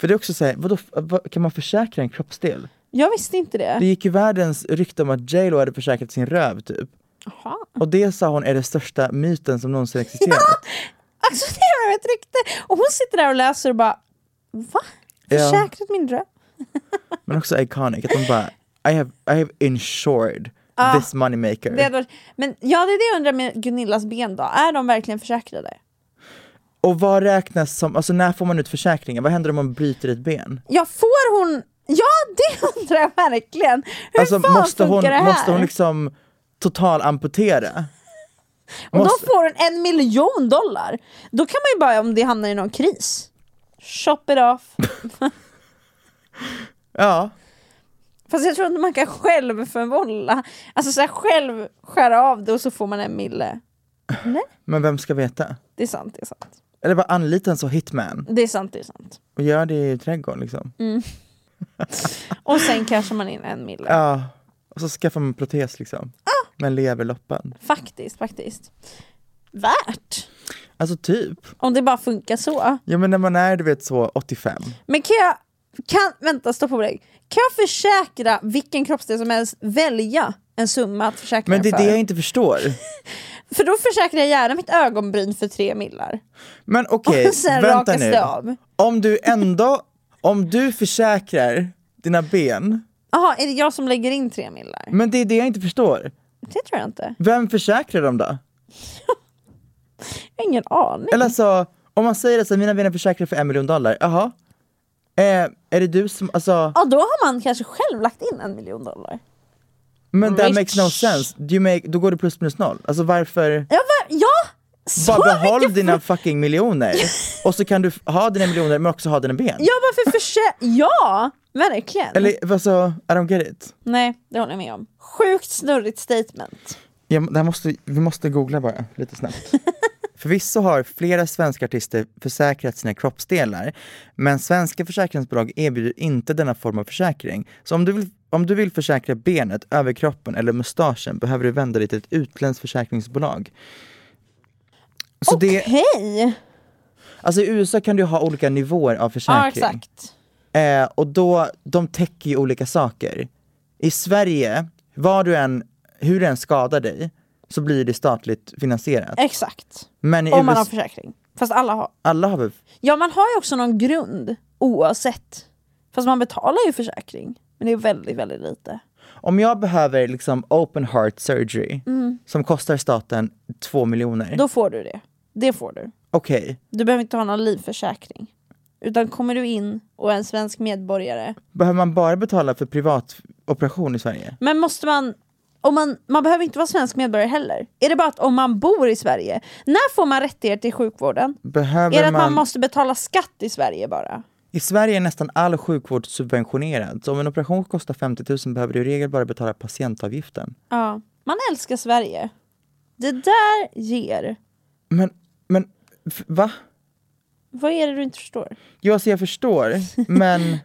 För det är också såhär, vadå, vad, kan man försäkra en kroppsdel? Jag visste inte det. Det gick ju världens rykte om att J Lo hade försäkrat sin röv typ. Jaha. Och det sa hon är den största myten som någonsin existerat. Alltså det var ett rykte! Och hon sitter där och läser och bara Va? Ja. Försäkrat min dröm? Men också iconic, att de bara I have, I have insured Ja. this moneymaker. Det varit, men ja, det är det jag undrar med Gunillas ben då. Är de verkligen försäkrade? Och vad räknas som, alltså när får man ut försäkringen? Vad händer om man bryter ett ben? Ja, får hon... Ja, det undrar jag verkligen! Hur Alltså fan måste hon, det här? måste hon liksom total amputera? Och måste- då får hon en miljon dollar! Då kan man ju bara, om det hamnar i någon kris, shop it off. Ja, Fast jag tror inte man kan själv förvålla, alltså så här, själv skära av det och så får man en mille. Nej, men vem ska veta? det är sant, det är sant. Eller bara anlita en så hitman Det är sant, det är sant. och gör det i trädgården liksom. Mm. Och sen cashar man in en mille. Ja, och så skaffar man protes liksom. Ah! Med leverloppen. Faktiskt, faktiskt. Värt! Alltså typ. Om det bara funkar så. Ja men när man är du vet så 85. Men kan jag, kan, vänta stopp på dig. Kan jag försäkra vilken kroppsdel som helst välja en summa att försäkra Men det är för? det jag inte förstår. För då försäkrar jag gärna mitt ögonbryn för tre millar. Men okej, sen vänta nu. av. Om du ändå, om du försäkrar dina ben, Jaha, är det jag som lägger in tre millar? men det är det jag inte förstår. Det tror jag inte. Vem försäkrar dem då? Jag har ingen aning. Eller alltså, om man säger att mina ben är försäkrade för en miljon dollar, jaha? Eh, är det du som, alltså, Ja, då har man kanske själv lagt in en miljon dollar. men that Rich. makes no sense. Do you make, då går det plus minus noll. Alltså varför? Ja, va, ja! Så Bara behåll mycket dina fucking miljoner och så kan du ha dina miljoner men också ha dina ben. Ja, varför försä... Ja, verkligen. Eller alltså, I don't get it. Nej, det håller jag med om. Sjukt snurrigt statement. Ja, det här måste, vi måste googla bara lite snabbt. Förvisso har flera svenska artister försäkrat sina kroppsdelar, men svenska försäkringsbolag erbjuder inte denna form av försäkring. Så om du vill, om du vill försäkra benet, överkroppen eller mustaschen behöver du vända dig till ett utländskt försäkringsbolag. Det, Okej! alltså I USA kan du ha olika nivåer av Ja, försäkring. exakt. Eh, och då, de täcker ju olika saker. I Sverige, var du än, hur du än skadar dig, så blir det statligt finansierat. Exakt. Men Om man har försäkring. Fast alla har. alla har väl, Ja, man har ju också någon grund oavsett. Fast man betalar ju försäkring. Men det är väldigt, väldigt lite. om jag behöver liksom open heart surgery, som kostar staten två miljoner, Mm. Då får du det. Det får du. okej, Du behöver inte ha någon livförsäkring. Utan kommer du in och är en svensk medborgare. behöver man bara betala för privat operation i Sverige? Men måste man... Om man, man behöver inte vara svensk medborgare heller. Är det bara att om man bor i Sverige, när får man rättigheter till sjukvården? Behöver Är det att man man, måste betala skatt i Sverige bara? I Sverige är nästan all sjukvård subventionerad, så om en operation kostar 50 000 behöver du i regel bara betala patientavgiften. Ja. Man älskar Sverige. Det där ger. Men, men, va? Vad är det du inte förstår? Jo, alltså jag förstår, men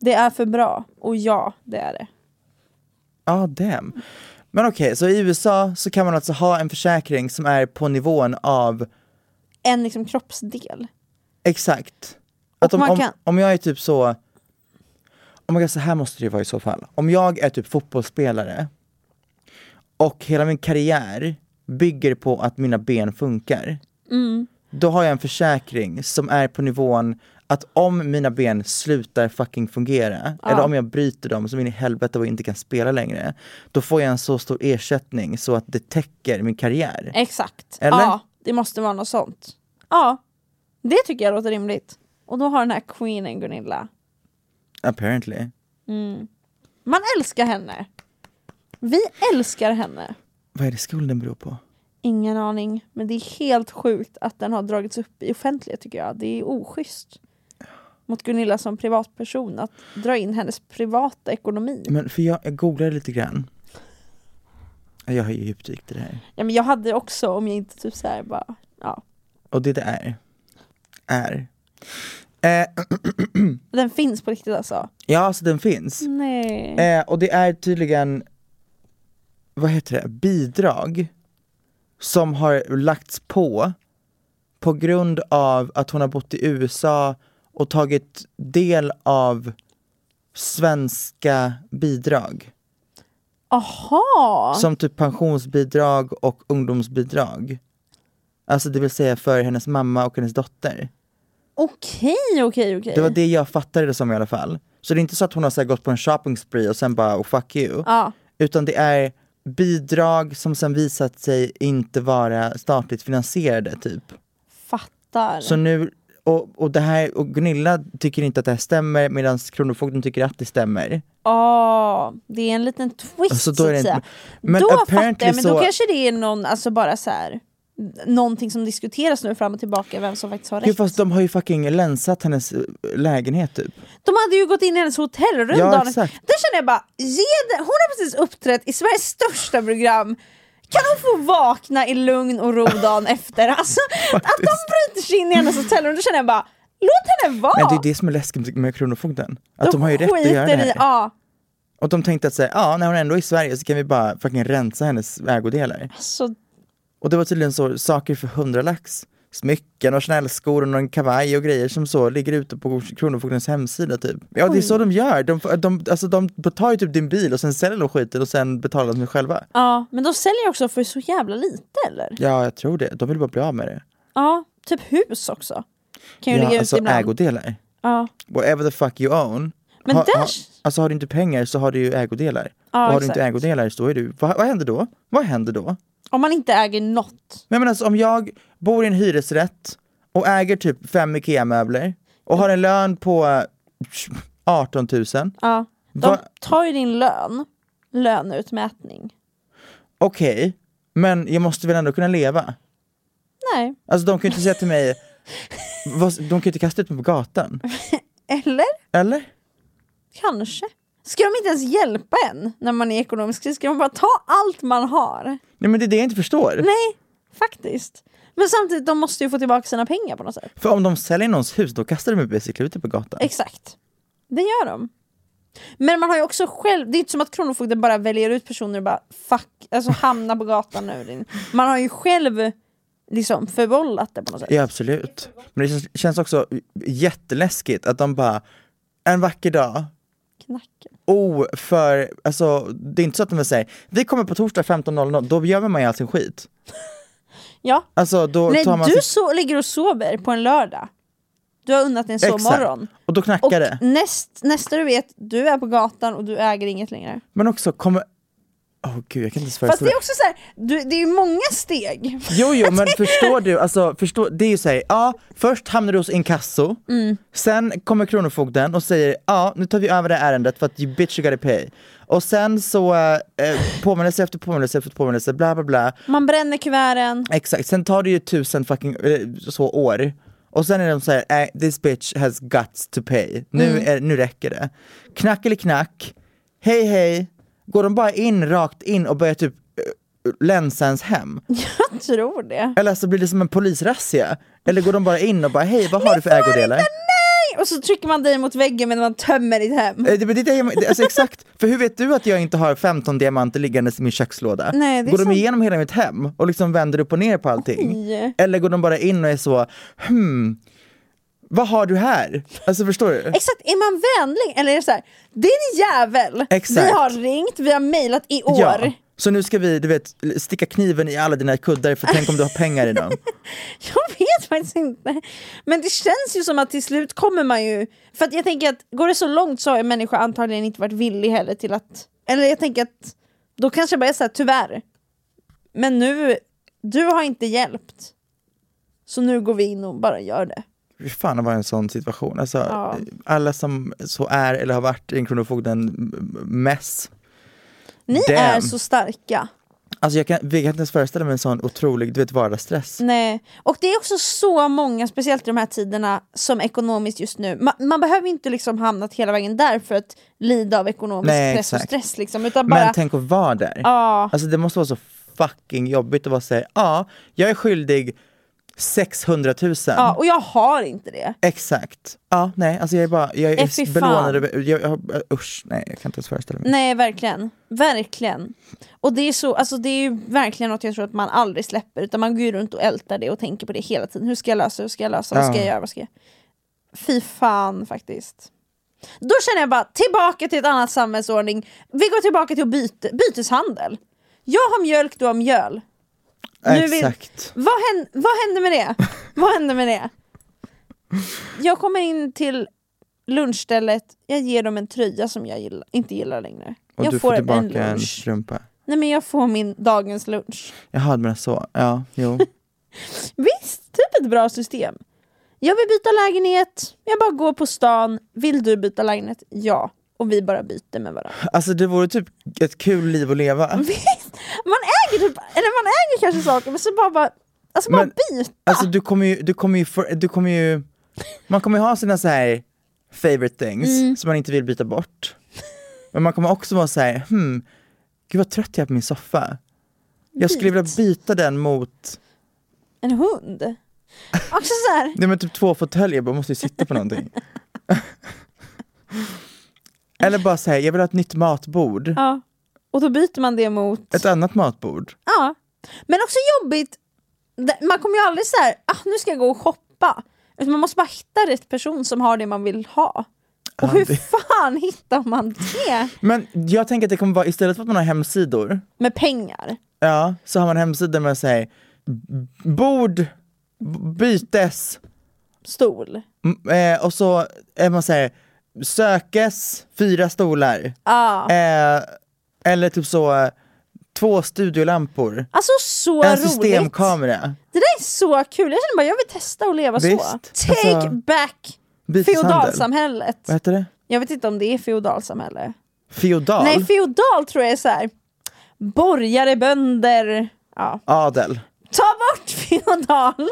Det är för bra. Och ja, det är det. ah damn. Men okej, så i USA så kan man alltså ha en försäkring som är på nivån av en liksom kroppsdel. Exakt. Att om, om, kan- om jag är typ så, om jag så här måste det vara i så fall. Om jag är typ fotbollsspelare och hela min karriär bygger på att mina ben funkar. Mm. Då har jag en försäkring som är på nivån att om mina ben slutar fucking fungera, eller om jag bryter dem som in i helvete och inte kan spela längre, då får jag en så stor ersättning så att det täcker min karriär. Exakt. Eller? Ja, det måste vara något sånt. Ja, det tycker jag låter rimligt. Och då har den här queenen Gunilla, Apparently. man älskar henne. Vi älskar henne. Vad är det skulden beror på? Ingen aning, men det är helt sjukt att den har dragits upp i offentlighet tycker jag. Det är oschysst mot Gunilla som privatperson att dra in hennes privata ekonomi. Men för jag, jag googlade lite grann. Jag har ju djupdykt i det här. Ja, men jag hade också, om jag inte typ så här bara, ja. Och det det är, är eh, Den finns på riktigt alltså. Ja, alltså den finns. Nej. Eh, och det är tydligen, vad heter det, bidrag som har lagts på på grund av att hon har bott i USA och tagit del av svenska bidrag. Aha! Som typ pensionsbidrag och ungdomsbidrag. Alltså det vill säga för hennes mamma och hennes dotter. Okej, okej, okej. Det var det jag fattade det som i alla fall. Så det är inte så att hon har så gått på en shopping spree och sen bara oh, fuck you. Ja. Utan det är bidrag som sen visat sig inte vara statligt finansierade typ. Fattar. Så nu, och, och det här, och Gunilla tycker inte att det här stämmer medan Kronofogden tycker att det stämmer. Ja, det är en liten twist Alltså, då så är det att säga. men då fattar jag, men då så- kanske det är någon, alltså bara så här någonting som diskuteras nu fram och tillbaka, vem som faktiskt har rätt. Gud, fast de har ju fucking länsat hennes eh, lägenhet typ. De hade ju gått in i hennes hotellrum Ja, dagen. Där känner jag bara, ge den, hon har precis uppträtt i Sveriges största program kan hon få vakna i lugn och ro dagen efter? Alltså, att de bryter sig in i hennes hotellrum, då känner jag bara, låt henne vara! Men det är det som är läskigt med Kronofogden. Att de, har ju rätt att göra det här. i- Ja, Och de tänkte att säga, ja när hon ändå är i Sverige så kan vi bara fucking rensa hennes ägodelar. så Och det var tydligen så, saker för 100 lax. Smycken och snällskor och någon kavaj och grejer som så ligger ute på Kronofogdens hemsida typ. Ja det är så de gör, de, de, alltså, de tar ju typ din bil och sen säljer de skiten och sen betalar de själva. Ja, men de säljer också för så jävla lite eller? Ja jag tror det, de vill bara bli av med det. Ja, typ hus också. Kan ju Ja ligga alltså ibland. ägodelar. Ja. Whatever the fuck you own. Men Ha- där- ha, alltså har du inte pengar så har du ju ägodelar. Ja, har du inte exakt. ägodelar så är du, vad, vad händer då? Vad händer då? Om man inte äger något. Men, men alltså om jag bor i en hyresrätt och äger typ fem IKEA-möbler och har en lön på eh, 18 000. Ja. De tar ju din lön, löneutmätning. Okej, men jag måste väl ändå kunna leva? Nej. Alltså de kan ju inte säga till mig, de kan ju inte kasta ut mig på gatan. Eller? Eller? Kanske. Ska de inte ens hjälpa en när man är i ekonomisk kris? Ska de bara ta allt man har? Nej men det är det jag inte förstår. Nej, faktiskt. Men samtidigt, de måste ju få tillbaka sina pengar på något sätt. För om de säljer någons hus, då kastar de mig basically ute på gatan. Exakt. Det gör de. Men man har ju också själv, det är inte som att Kronofogden bara väljer ut personer och bara fuck, alltså hamna på gatan nu. Man har ju själv liksom förvållat det på något sätt. Ja absolut. Men det känns också jätteläskigt att de bara, en vacker dag, Knacken. oh, för, alltså det är inte så att de säger, vi kommer på torsdag 15.00, då gömmer man ju all sin skit. Ja. Alltså då Nej, tar man du sitt, så, ligger och sover på en lördag. Du har unnat dig en sovmorgon. och då knackar Och det. näst, nästa du vet, du är på gatan och du äger inget längre. Men också kommer, åh gud jag kan inte Fast det är också så här, du, det är ju många steg. Jo jo men förstår du, alltså förstår, det är ju såhär, ja först hamnar du hos inkasso, Mm. sen kommer Kronofogden och säger ja nu tar vi över det här ärendet för att you bitch you gotta pay. Och sen så eh, påminnelse efter påminnelse efter påminnelse, bla bla bla. Man bränner kuverten. Exakt, sen tar det ju tusen fucking eh, så år. Och sen är de såhär, eh, this bitch has guts to pay. Nu, Mm. är, nu räcker det. Knack eller knack, hej hej. Går de bara in rakt in och börjar typ eh, länsa ens hem? Jag tror det. Eller så blir det som en polisrazzia. Eller går de bara in och bara hej vad har du för ägodelar? Nej! och så trycker man dig mot väggen medan man tömmer ditt hem. Eh, Det, det, det, alltså exakt, för hur vet du att jag inte har 15 diamanter liggandes i min kökslåda? Nej, går de igenom hela mitt hem och liksom vänder upp och ner på allting? Oj. Eller går de bara in och är så, hmm, vad har du här? Alltså förstår du? Exakt, är man vänlig eller är det så här, din jävel, Exakt. vi har ringt, vi har mejlat i år. Ja. Så nu ska vi, du vet, sticka kniven i alla dina kuddar för tänk om du har pengar i dem. Jag vet faktiskt inte. Men det känns ju som att till slut kommer man ju... För att jag tänker att går det så långt så har en människa antagligen inte varit villig heller till att... Eller jag tänker att då kanske jag bara är såhär, tyvärr. Men nu, du har inte hjälpt. Så nu går vi in och bara gör det. Fy fan att vara i en sån situation. Alltså, Ja. Alla som så är eller har varit i en Kronofogden-mess. Ni Damn. är så starka. Alltså jag kan, jag kan inte ens föreställa mig en sån otrolig du vet, vardagsstress. Nej. Och det är också så många, speciellt i de här tiderna, som ekonomiskt just nu. Man, man behöver inte liksom hamnat hela vägen där för att lida av ekonomisk Nej, och exakt. stress. Liksom, utan bara, Men tänk att vara där. Ja. Alltså det måste vara så fucking jobbigt att vara säga ja, jag är skyldig 600 000. ja, och jag har inte det. Exakt. Ja, nej, alltså jag är bara, jag Eh, är fan. belånad jag, jag, usch, nej jag kan inte ens föreställa mig. Nej, verkligen. Verkligen. Och det är, så, alltså det är ju verkligen något jag tror att man aldrig släpper, utan man går runt och ältar det och tänker på det hela tiden. Hur ska jag lösa, hur ska jag lösa, vad ska Ja. jag göra, vad ska jag... Fy fan faktiskt. Då känner jag bara, tillbaka till ett annat samhällsordning. Vi går tillbaka till byte, byteshandel. Jag har mjölk, du har mjöl. Nu vill- Exakt. Vad, hän, vad hände med det? vad hände med det? Jag kommer in till lunchstället, jag ger dem en tröja som jag gillar, inte gillar längre. Och jag du får en tillbaka en lunch. strumpa. Nej men jag får min dagens lunch. Jaha, du menar så. Ja, jo. Visst, typ ett bra system. Jag vill byta lägenhet, jag bara går på stan. Vill du byta lägenhet? Ja. Och vi bara byter med varandra. Alltså det vore typ ett kul liv att leva. Visst! Man äger typ, eller man äger kanske saker men så bara, bara alltså bara Men- byta. Alltså du kommer ju, du kommer ju, för, du kommer ju man kommer ju ha sina så här favorite things Mm. som man inte vill byta bort. Men man kommer också vara såhär, hmm, gud vad trött jag är på min soffa. Jag skulle vilja byta den mot, En hund. Också så här. nej men typ två fåtöljer, jag bara måste ju sitta på någonting. Eller bara säga, jag vill ha ett nytt matbord. Ja. Och då byter man det mot... Ett annat matbord. Ja. Men också jobbigt, man kommer ju aldrig så här, ah, nu ska jag gå och shoppa. Utan man måste bara hitta rätt person som har det man vill ha. Och hur det- fan hittar man det? Men jag tänker att det kommer vara, istället för att man har hemsidor, Med pengar. Ja, så har man hemsidor med säg bord, bytes, Stol. eh, och så är man säger sökes fyra stolar. Ja. Eh, eller typ så två studiolampor, Alltså så en roligt. systemkamera. Det där är så kul, jag känner bara jag vill testa att leva så. Visst, Take alltså, back feodalsamhället. Vad heter det? Jag vet inte om det är feodalsamhälle. Feodal? Nej, feodal tror jag är så här. borgare, bönder. Ja. Adel? Ta bort feodal!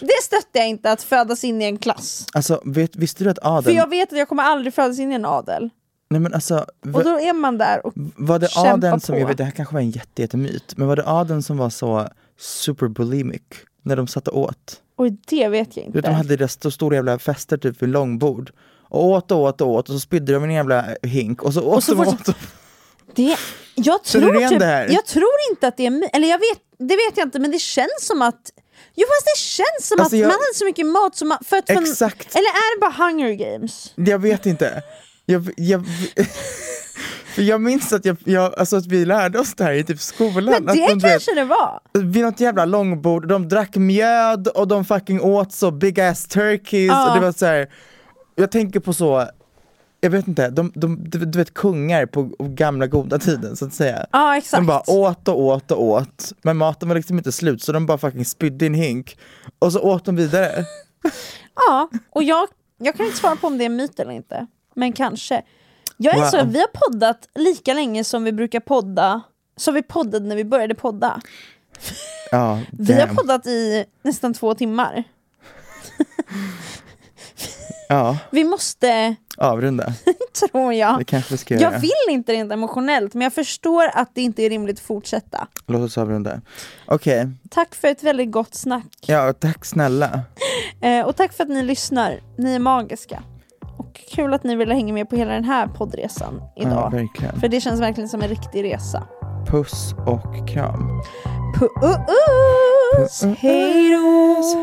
Det stöttar jag inte, att födas in i en klass. Alltså vet, visste du att För adeln, jag vet att jag kommer aldrig födas in i en adel. nej men alltså, Och då är man där och var det kämpar adeln som, på. jag vet det här kanske var en jätte, jättemyt, men var det adeln som var så super bulimic när de satt och åt? Oj, det vet jag inte. vet, de hade deras stor- stora jävla fester typ vid långbord. Och åt och åt och åt och så spydde de i en jävla hink och så åt så de åt. och- Det, jag, tror typ, jag tror inte att det är eller jag vet, det vet jag inte men det känns som att Jo fast det känns som Alltså, att jag- man hade så mycket mat som man, för att, Exakt. Eller är det bara hunger games? Jag vet inte. Jag, jag, för jag minns att, jag, jag, alltså att vi lärde oss det här i typ skolan. Men att det de, du vet, kanske det var. vid något jävla långbord, de drack mjöd och de fucking åt så big ass turkeys Ja. och det var så här. Jag tänker på så, jag vet inte, de, de, du, vet kungar på gamla goda tiden så att säga. Ja exakt. De bara åt och åt och åt, men maten var liksom inte slut så de bara fucking spydde i en hink och så åt de vidare. Ja, och jag, jag kan inte svara på om det är en myt eller inte. Men kanske. Jag är Wow. så, vi har poddat lika länge som vi brukar podda, som vi poddade när vi började podda. Ja, Vi har poddat i nästan två timmar. Ja, Vi måste, avrunda. tror jag. Det kanske vi ska Jag vill inte rent emotionellt, men jag förstår att det inte är rimligt att fortsätta. Låt oss avrunda. Okej, Tack för ett väldigt gott snack. ja tack snälla. Eh, och tack för att ni lyssnar. Ni är magiska. Och kul att ni ville hänga med på hela den här poddresan Ja, idag. verkligen. för det känns verkligen som en riktig resa. Puss och kram. Puss! Hej då!